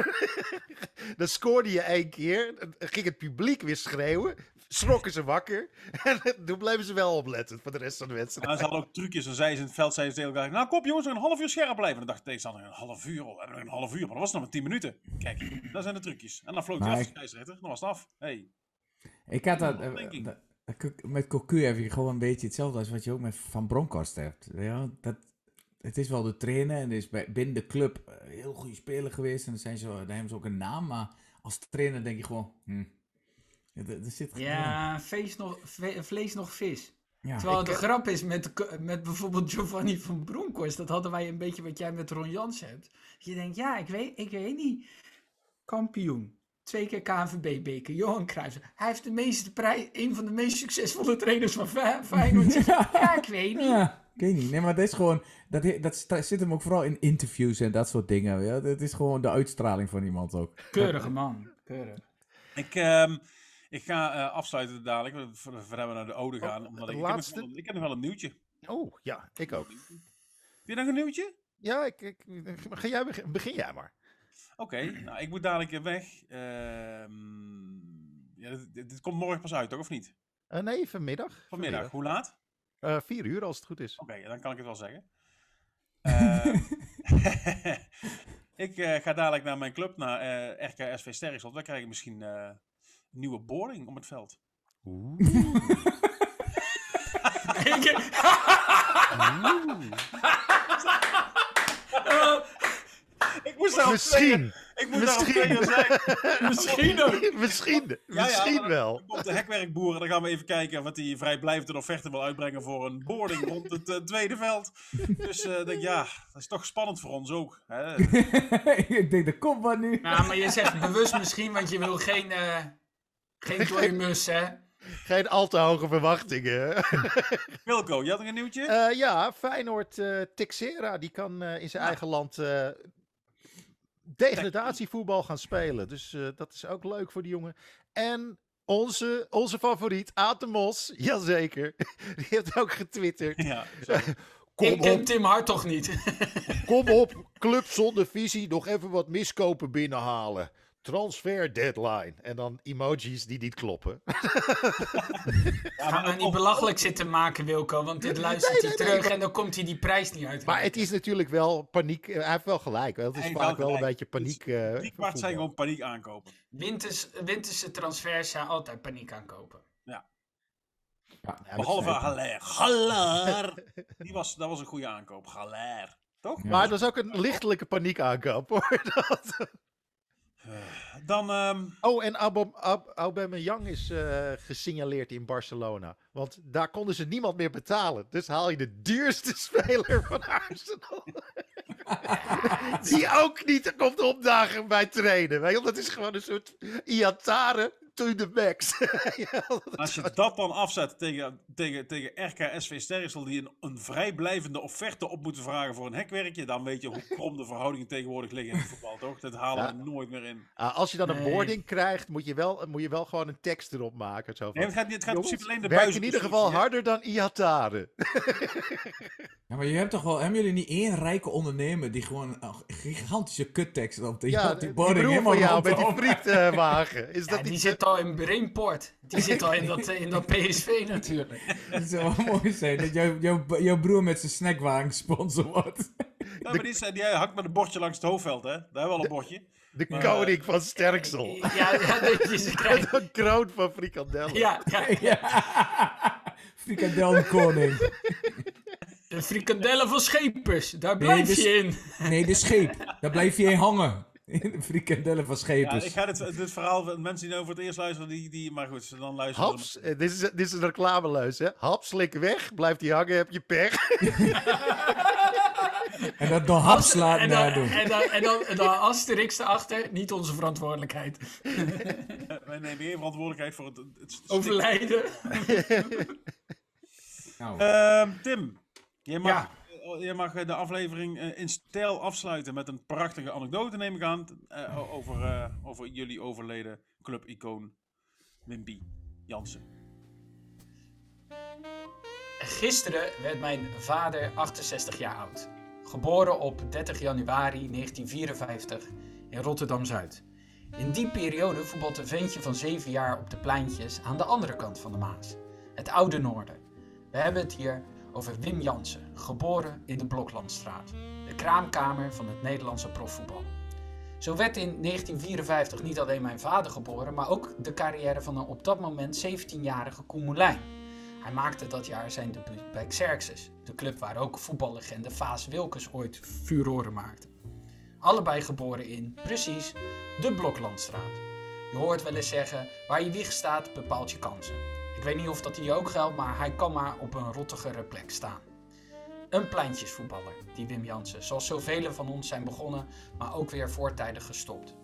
dan scoorde je één keer, dan ging het publiek weer schreeuwen, schrokken ze wakker. En toen bleven ze wel opletten voor de rest van de wedstrijd. Maar ze hadden ook trucjes. Dan zeiden ze in het veld, zeiden ze tegen elkaar, nou kom jongens, een half uur scherp blijven. En dan dacht de tegenstander, een half uur, oh, we hebben nog een half uur. Maar dat was nog maar tien minuten. Kijk, dat zijn de trucjes. En dan vloog hij Maar af, ik- de scheidsrechter. Dan was het af. Hey. Ik had dat... Met Cocu heb je gewoon een beetje hetzelfde als wat je ook met Van Bronckhorst hebt. Ja, dat, het is wel de trainer en er is bij, binnen de club eh, een heel goede speler geweest. En dan, zijn ze, dan hebben ze ook een naam, maar als trainer denk je gewoon... Hm, er, er zit Ja, vlees nog, vlees nog vis. ja. Terwijl de heb- grap is met, met bijvoorbeeld Giovanni van Bronckhorst. Dat hadden wij een beetje wat jij met Ron Jans hebt. Je denkt, ja, ik weet, ik weet niet. Kampioen. Twee keer KNVB-beker. Johan Cruijff. Hij heeft de meeste prij, een van de meest succesvolle trainers van Fe- Feyenoord. ja, ik weet niet. Ja, ik weet niet. Nee, maar dat is gewoon... Dat, dat zit hem ook vooral in interviews en dat soort dingen. Ja? Dat is gewoon de uitstraling van iemand ook. Keurige man. Keurig. Ik, ehm, ik ga eh, afsluiten dadelijk, voordat we naar de ode gaan. Oh, omdat ik, ik, heb nog wel, ik heb nog wel een nieuwtje. Oh, ja, ik ook. Heb je nog een nieuwtje? Ja, ik, ik, ga jij begin, begin jij maar. Oké, nou ik moet dadelijk weer weg. Ehm, ja, dit, dit- dit komt morgen pas uit, toch? Of niet? Eh, nee, vanmiddag. Vanmiddag. Hoe laat? Eh, vier uur als het goed is. Oké, dan kan ik het wel zeggen. Ehm, ik eh, ga dadelijk naar mijn club, naar eh RKSV Sterkslot. Wij krijgen misschien eh, een nieuwe boarding om het veld. Ik- Ik moest daar Misschien. Ik moet daar op Misschien. tegen zijn. Misschien ook. Misschien. Ja, Misschien wel. Dan komt de hekwerkboer en dan gaan we even kijken wat hij vrijblijvend offerte wil uitbrengen voor een boarding rond het eh, tweede veld. Dus eh, denk ja, dat is toch spannend voor ons ook. Hè? ik denk, dat komt wat nu. Nou, maar je zegt bewust misschien, want je wil geen, eh geen dode mus, hè? Geen al te hoge verwachtingen. Wilco, je had nog een nieuwtje? Eh, ja, Feyenoord eh Texera, die kan eh, in zijn eigen land eh, degradatievoetbal gaan spelen. Dus eh, dat is ook leuk voor die jongen. En onze, onze favoriet, Aad de Mos, jazeker, die heeft ook getwitterd. ja, Kom Ik ken op, Tim Hart toch niet. kom op, club zonder visie, nog even wat miskopen binnenhalen. Transfer deadline. En dan emojis die niet kloppen. Ga maar niet belachelijk zitten maken, Wilco, want dit luistert Nee, hij nee, terug nee, maar- en dan komt hij die prijs niet uit. Maar het is natuurlijk wel paniek. eh, Hij heeft wel gelijk. hè. Het is vaak wel wel een beetje paniek. eh, drie kwart zijn gewoon paniek aankopen. Winters, winterse transfers zijn altijd paniek aankopen. Ja, Ja, Behalve Haller. Haller! Die was, dat was een goede aankoop. Haller. Toch? Ja. Maar dat is ook een lichtelijke paniek aankoop hoor. Dat- Dan, ehm, Oh, en Aubameyang is eh, gesignaleerd in Barcelona. Want daar konden ze niemand meer betalen. Dus haal je de duurste speler van Arsenal. Die ook niet komt opdagen bij trainen. Weet je? Dat is gewoon een soort Iatare to the max. Als je dat dan afzet tegen, tegen, tegen RKSV Sterksel, die een, een vrijblijvende offerte op moeten vragen voor een hekwerkje, dan weet je hoe krom de verhoudingen tegenwoordig liggen in het voetbal, toch? Dat halen Ja. we nooit meer in. Ah, als je dan een Nee. boarding krijgt, moet je, wel, moet je wel gewoon een tekst erop maken. Zo van, Nee, het gaat, niet- het gaat in "Jongens, principe alleen de buizen. in ieder geval harder dan Iatare. Ja, maar je hebt toch wel, hebben jullie niet één rijke ondernemer die gewoon een gigantische kuttekst op de, Ja, die die broer helemaal van jou met die frietwagen. Is Ja, dat die zit al in Brainport. Die zit al in dat, eh, in dat PSV natuurlijk. Dat zou wel mooi zijn, dat jouw, broer met zijn snackwagen sponsor wordt. Ja, maar die, is- die hangt met een bordje langs het hoofdveld, hè? Daar hebben we al een bordje. De Maar, koning van Sterksel. Ja, ja dat je krijgt. Met een kroon van frikandellen. Ja, ja, ja. Frikandel koning. de frikandellen van Schepers. Daar blijf je in. Nee, de scheep. Daar blijf je in hangen. In de frikandellen van Ja, schepers. ik ga dit, dit verhaal van mensen die nou voor het eerst luisteren, die, die, maar goed, dan luisteren Haps, eh, dit is, dit is een reclameluis, hè? Hap, slik weg, blijft hij hangen, heb je pech. En dat door hapslaat en, dan, nadoen. en, dan, en, dan, en dan Asterix erachter. Niet onze verantwoordelijkheid. Wij nemen geen verantwoordelijkheid voor het, het, het Overlijden. Nou, Ehm, Tim, jij mag, Ja. Eh, jij mag eh, de aflevering eh, in stijl afsluiten met een prachtige anekdote, neem ik aan, eh, over, over jullie overleden clubicoon Wimpy Jansen. Gisteren werd mijn vader 68 jaar oud. Geboren op 30 januari 1954 in Rotterdam-Zuid. In die periode voetbalt een ventje van 7 jaar op de pleintjes aan de andere kant van de Maas. Het oude noorden. We hebben het hier over Wim Jansen, geboren in de Bloklandstraat. De kraamkamer van het Nederlandse profvoetbal. Zo werd in 1954 niet alleen mijn vader geboren, maar ook de carrière van een op dat moment 17-jarige Koen Moulijn. Hij maakte dat jaar zijn debuut bij Xerxes, de club waar ook voetballegende Vaas Wilkes ooit furoren maakte. Allebei geboren in, precies, de Bloklandstraat. Je hoort wel eens zeggen, waar je wieg staat bepaalt je kansen. Ik weet niet of dat hier ook geldt, maar hij kan maar op een rottigere plek staan. Een pleintjesvoetballer, die Wim Jansen, zoals zoveel van ons zijn begonnen, maar ook weer voortijdig gestopt.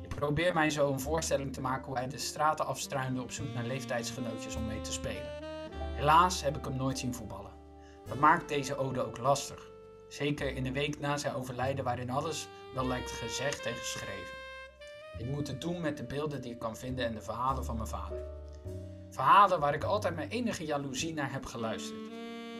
Ik probeer mij zo een voorstelling te maken hoe hij de straten afstruinde op zoek naar leeftijdsgenootjes om mee te spelen. Helaas heb ik hem nooit zien voetballen. Dat maakt deze ode ook lastig. Zeker in de week na zijn overlijden waarin alles wel lijkt gezegd en geschreven. Ik moet het doen met de beelden die ik kan vinden en de verhalen van mijn vader. Verhalen waar ik altijd met enige jaloezie naar heb geluisterd.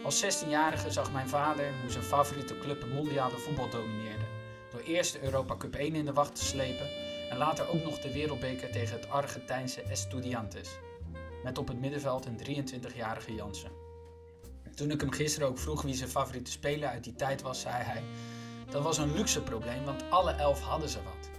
Als 16-jarige zag mijn vader hoe zijn favoriete club het mondiale voetbal domineerde. Door eerst de Europa Cup 1 in de wacht te slepen en later ook nog de wereldbeker tegen het Argentijnse Estudiantes. Met op het middenveld een 23-jarige Jansen. Toen ik hem gisteren ook vroeg wie zijn favoriete speler uit die tijd was, zei hij: Dat was een luxe probleem, want alle elf hadden ze wat.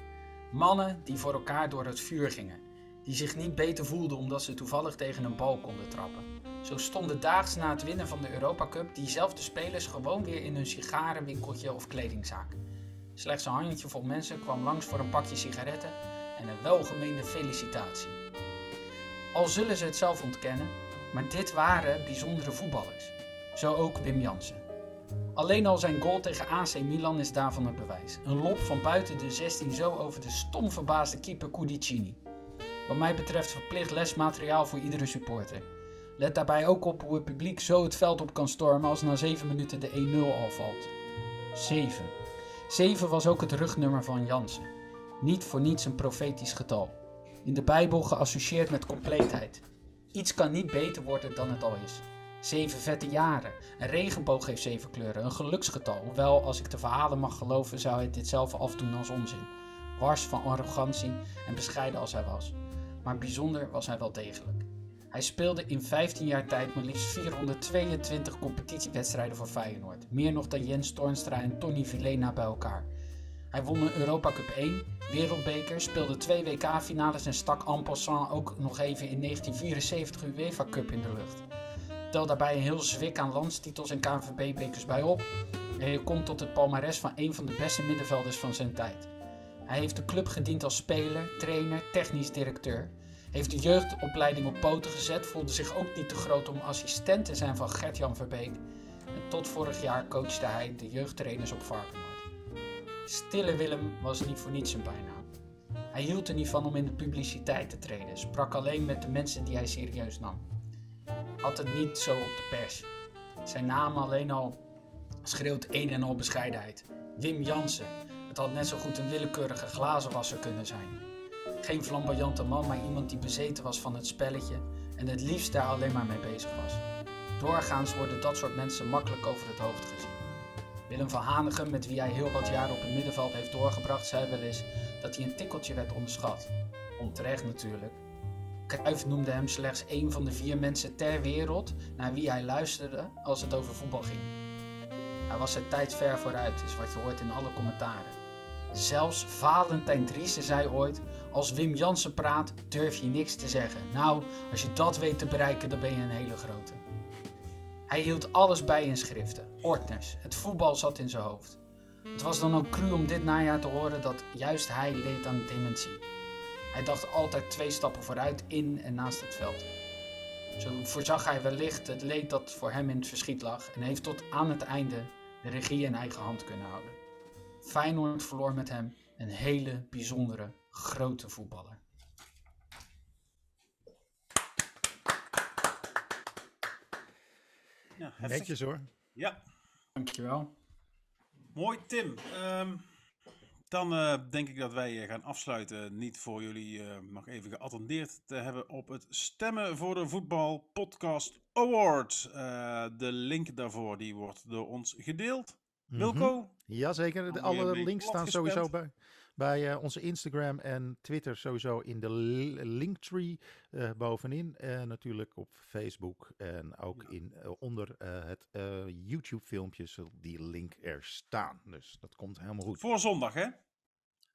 Mannen die voor elkaar door het vuur gingen. Die zich niet beter voelden omdat ze toevallig tegen een bal konden trappen. Zo stonden daags na het winnen van de Europa Cup diezelfde spelers gewoon weer in hun sigarenwinkeltje of kledingzaak. Slechts een handjevol mensen kwam langs voor een pakje sigaretten en een welgemeende felicitatie. Al zullen ze het zelf ontkennen, maar dit waren bijzondere voetballers. Zo ook Wim Jansen. Alleen al zijn goal tegen AC Milan is daarvan het bewijs. Een lop van buiten de 16 zo over de stom verbaasde keeper Cudicini. Wat mij betreft verplicht lesmateriaal voor iedere supporter. Let daarbij ook op hoe het publiek zo het veld op kan stormen als na 7 minuten de 1-0 al valt. 7. 7 was ook het rugnummer van Jansen. Niet voor niets een profetisch getal. In de Bijbel geassocieerd met compleetheid. Iets kan niet beter worden dan het al is. Zeven vette jaren. Een regenboog heeft zeven kleuren, een geluksgetal. Hoewel, als ik de verhalen mag geloven, zou hij dit zelf afdoen als onzin. Wars van arrogantie en bescheiden als hij was. Maar bijzonder was hij wel degelijk. Hij speelde in 15 jaar tijd maar liefst 422 competitiewedstrijden voor Feyenoord. Meer nog dan Jens Toornstra en Tony Vilena bij elkaar. Hij won een Europa Cup 1, Wereldbeker, speelde twee WK-finales en stak en passant ook nog even in 1974 UEFA Cup in de lucht. Tel daarbij een heel zwik aan landstitels en KNVB-bekers bij op en je komt tot het palmares van een van de beste middenvelders van zijn tijd. Hij heeft de club gediend als speler, trainer, technisch directeur. Heeft de jeugdopleiding op poten gezet, voelde zich ook niet te groot om assistent te zijn van Gert-Jan Verbeek. En tot vorig jaar coachte hij de jeugdtrainers op Varkenoord. Stille Willem was niet voor niets zijn bijnaam. Hij hield er niet van om in de publiciteit te treden, sprak alleen met de mensen die hij serieus nam. Had het niet zo op de pers. Zijn naam alleen al schreeuwt een en al bescheidenheid. Wim Jansen. Het had net zo goed een willekeurige glazenwasser kunnen zijn. Geen flamboyante man, maar iemand die bezeten was van het spelletje en het liefst daar alleen maar mee bezig was. Doorgaans worden dat soort mensen makkelijk over het hoofd gezien. Willem van Hanegem, met wie hij heel wat jaren op het middenveld heeft doorgebracht, zei wel eens dat hij een tikkeltje werd onderschat. Onterecht natuurlijk. Cruijff noemde hem slechts een van de vier mensen ter wereld naar wie hij luisterde als het over voetbal ging. Hij was zijn tijd ver vooruit, is wat je hoort in alle commentaren. Zelfs Valentijn Driessen zei ooit: Als Wim Jansen praat, durf je niks te zeggen. Nou, als je dat weet te bereiken, dan ben je een hele grote. Hij hield alles bij in schriften, ordners. Het voetbal zat in zijn hoofd. Het was dan ook cru om dit najaar te horen dat juist hij leed aan dementie. Hij dacht altijd twee stappen vooruit, in en naast het veld. Zo voorzag hij wellicht het leed dat voor hem in het verschiet lag en heeft tot aan het einde de regie in eigen hand kunnen houden. Feyenoord verloor met hem een hele bijzondere, grote voetballer. Ja, heftig. Netjes hoor. Ja, Dankjewel. mooi Tim. Ehm, dan eh, denk ik dat wij eh, gaan afsluiten. Niet voor jullie eh, nog even geattendeerd te hebben op het Stemmen voor de Voetbal Podcast Award. Eh, de link daarvoor die wordt door ons gedeeld. Mhm. Wilco? Jazeker, de, Alweer alle links staan sowieso bij, bij eh, onze Instagram en Twitter sowieso in de li- linktree eh, bovenin. En natuurlijk op Facebook en ook in, eh, onder eh, het eh, YouTube filmpje zal die link er staan. Dus dat komt helemaal goed. Voor zondag, hè?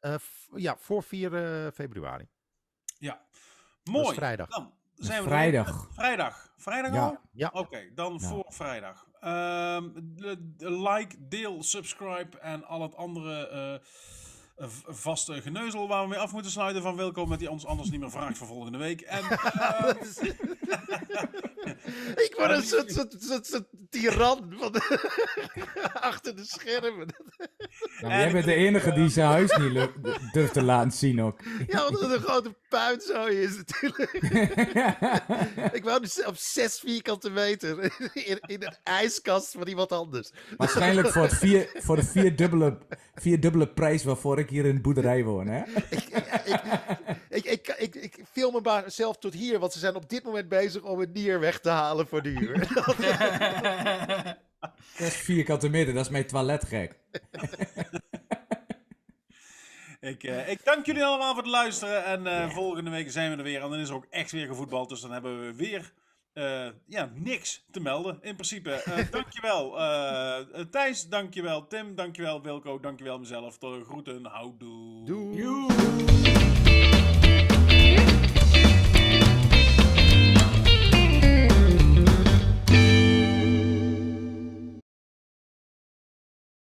Eh, ja, voor 4 eh, februari. Ja. Dat Mooi. is vrijdag. Dan zijn we vrijdag. Vrijdag. Vrijdag Ja. al? Ja. Oké, dan Ja. voor vrijdag. Ehm, de- de like, deel, subscribe en al het andere eh, vaste geneuzel waar we mee af moeten sluiten van Wilco, met die ons anders niet meer vraagt voor volgende week. En, ehm, Ik word een soort, soort, soort, soort tiran van achter de schermen. Nou, jij bent de enige die zijn huis niet durft te laten zien ook. Ja, omdat het een grote puinzooi is natuurlijk. Ik woon dus op 6 vierkante meter in, in een ijskast van iemand anders. Waarschijnlijk voor, het vier, voor de vierdubbele, vierdubbele prijs waarvoor ik hier in de boerderij woon, hè? Ik, ik, ik, ik film me maar zelf tot hier, want ze zijn op dit moment bezig om het nier weg te halen voor de huur. Dat is vierkante meter, dat is mijn toiletgek. ik, eh, ik dank jullie allemaal voor het luisteren. En eh, volgende week zijn we er weer. En dan is er ook echt weer gevoetbald. Dus dan hebben we weer eh, ja, niks te melden. In principe. Eh dankjewel eh Thijs, dankjewel Tim, dankjewel Wilco, dankjewel mezelf. Tot groeten, houdoe. Doei.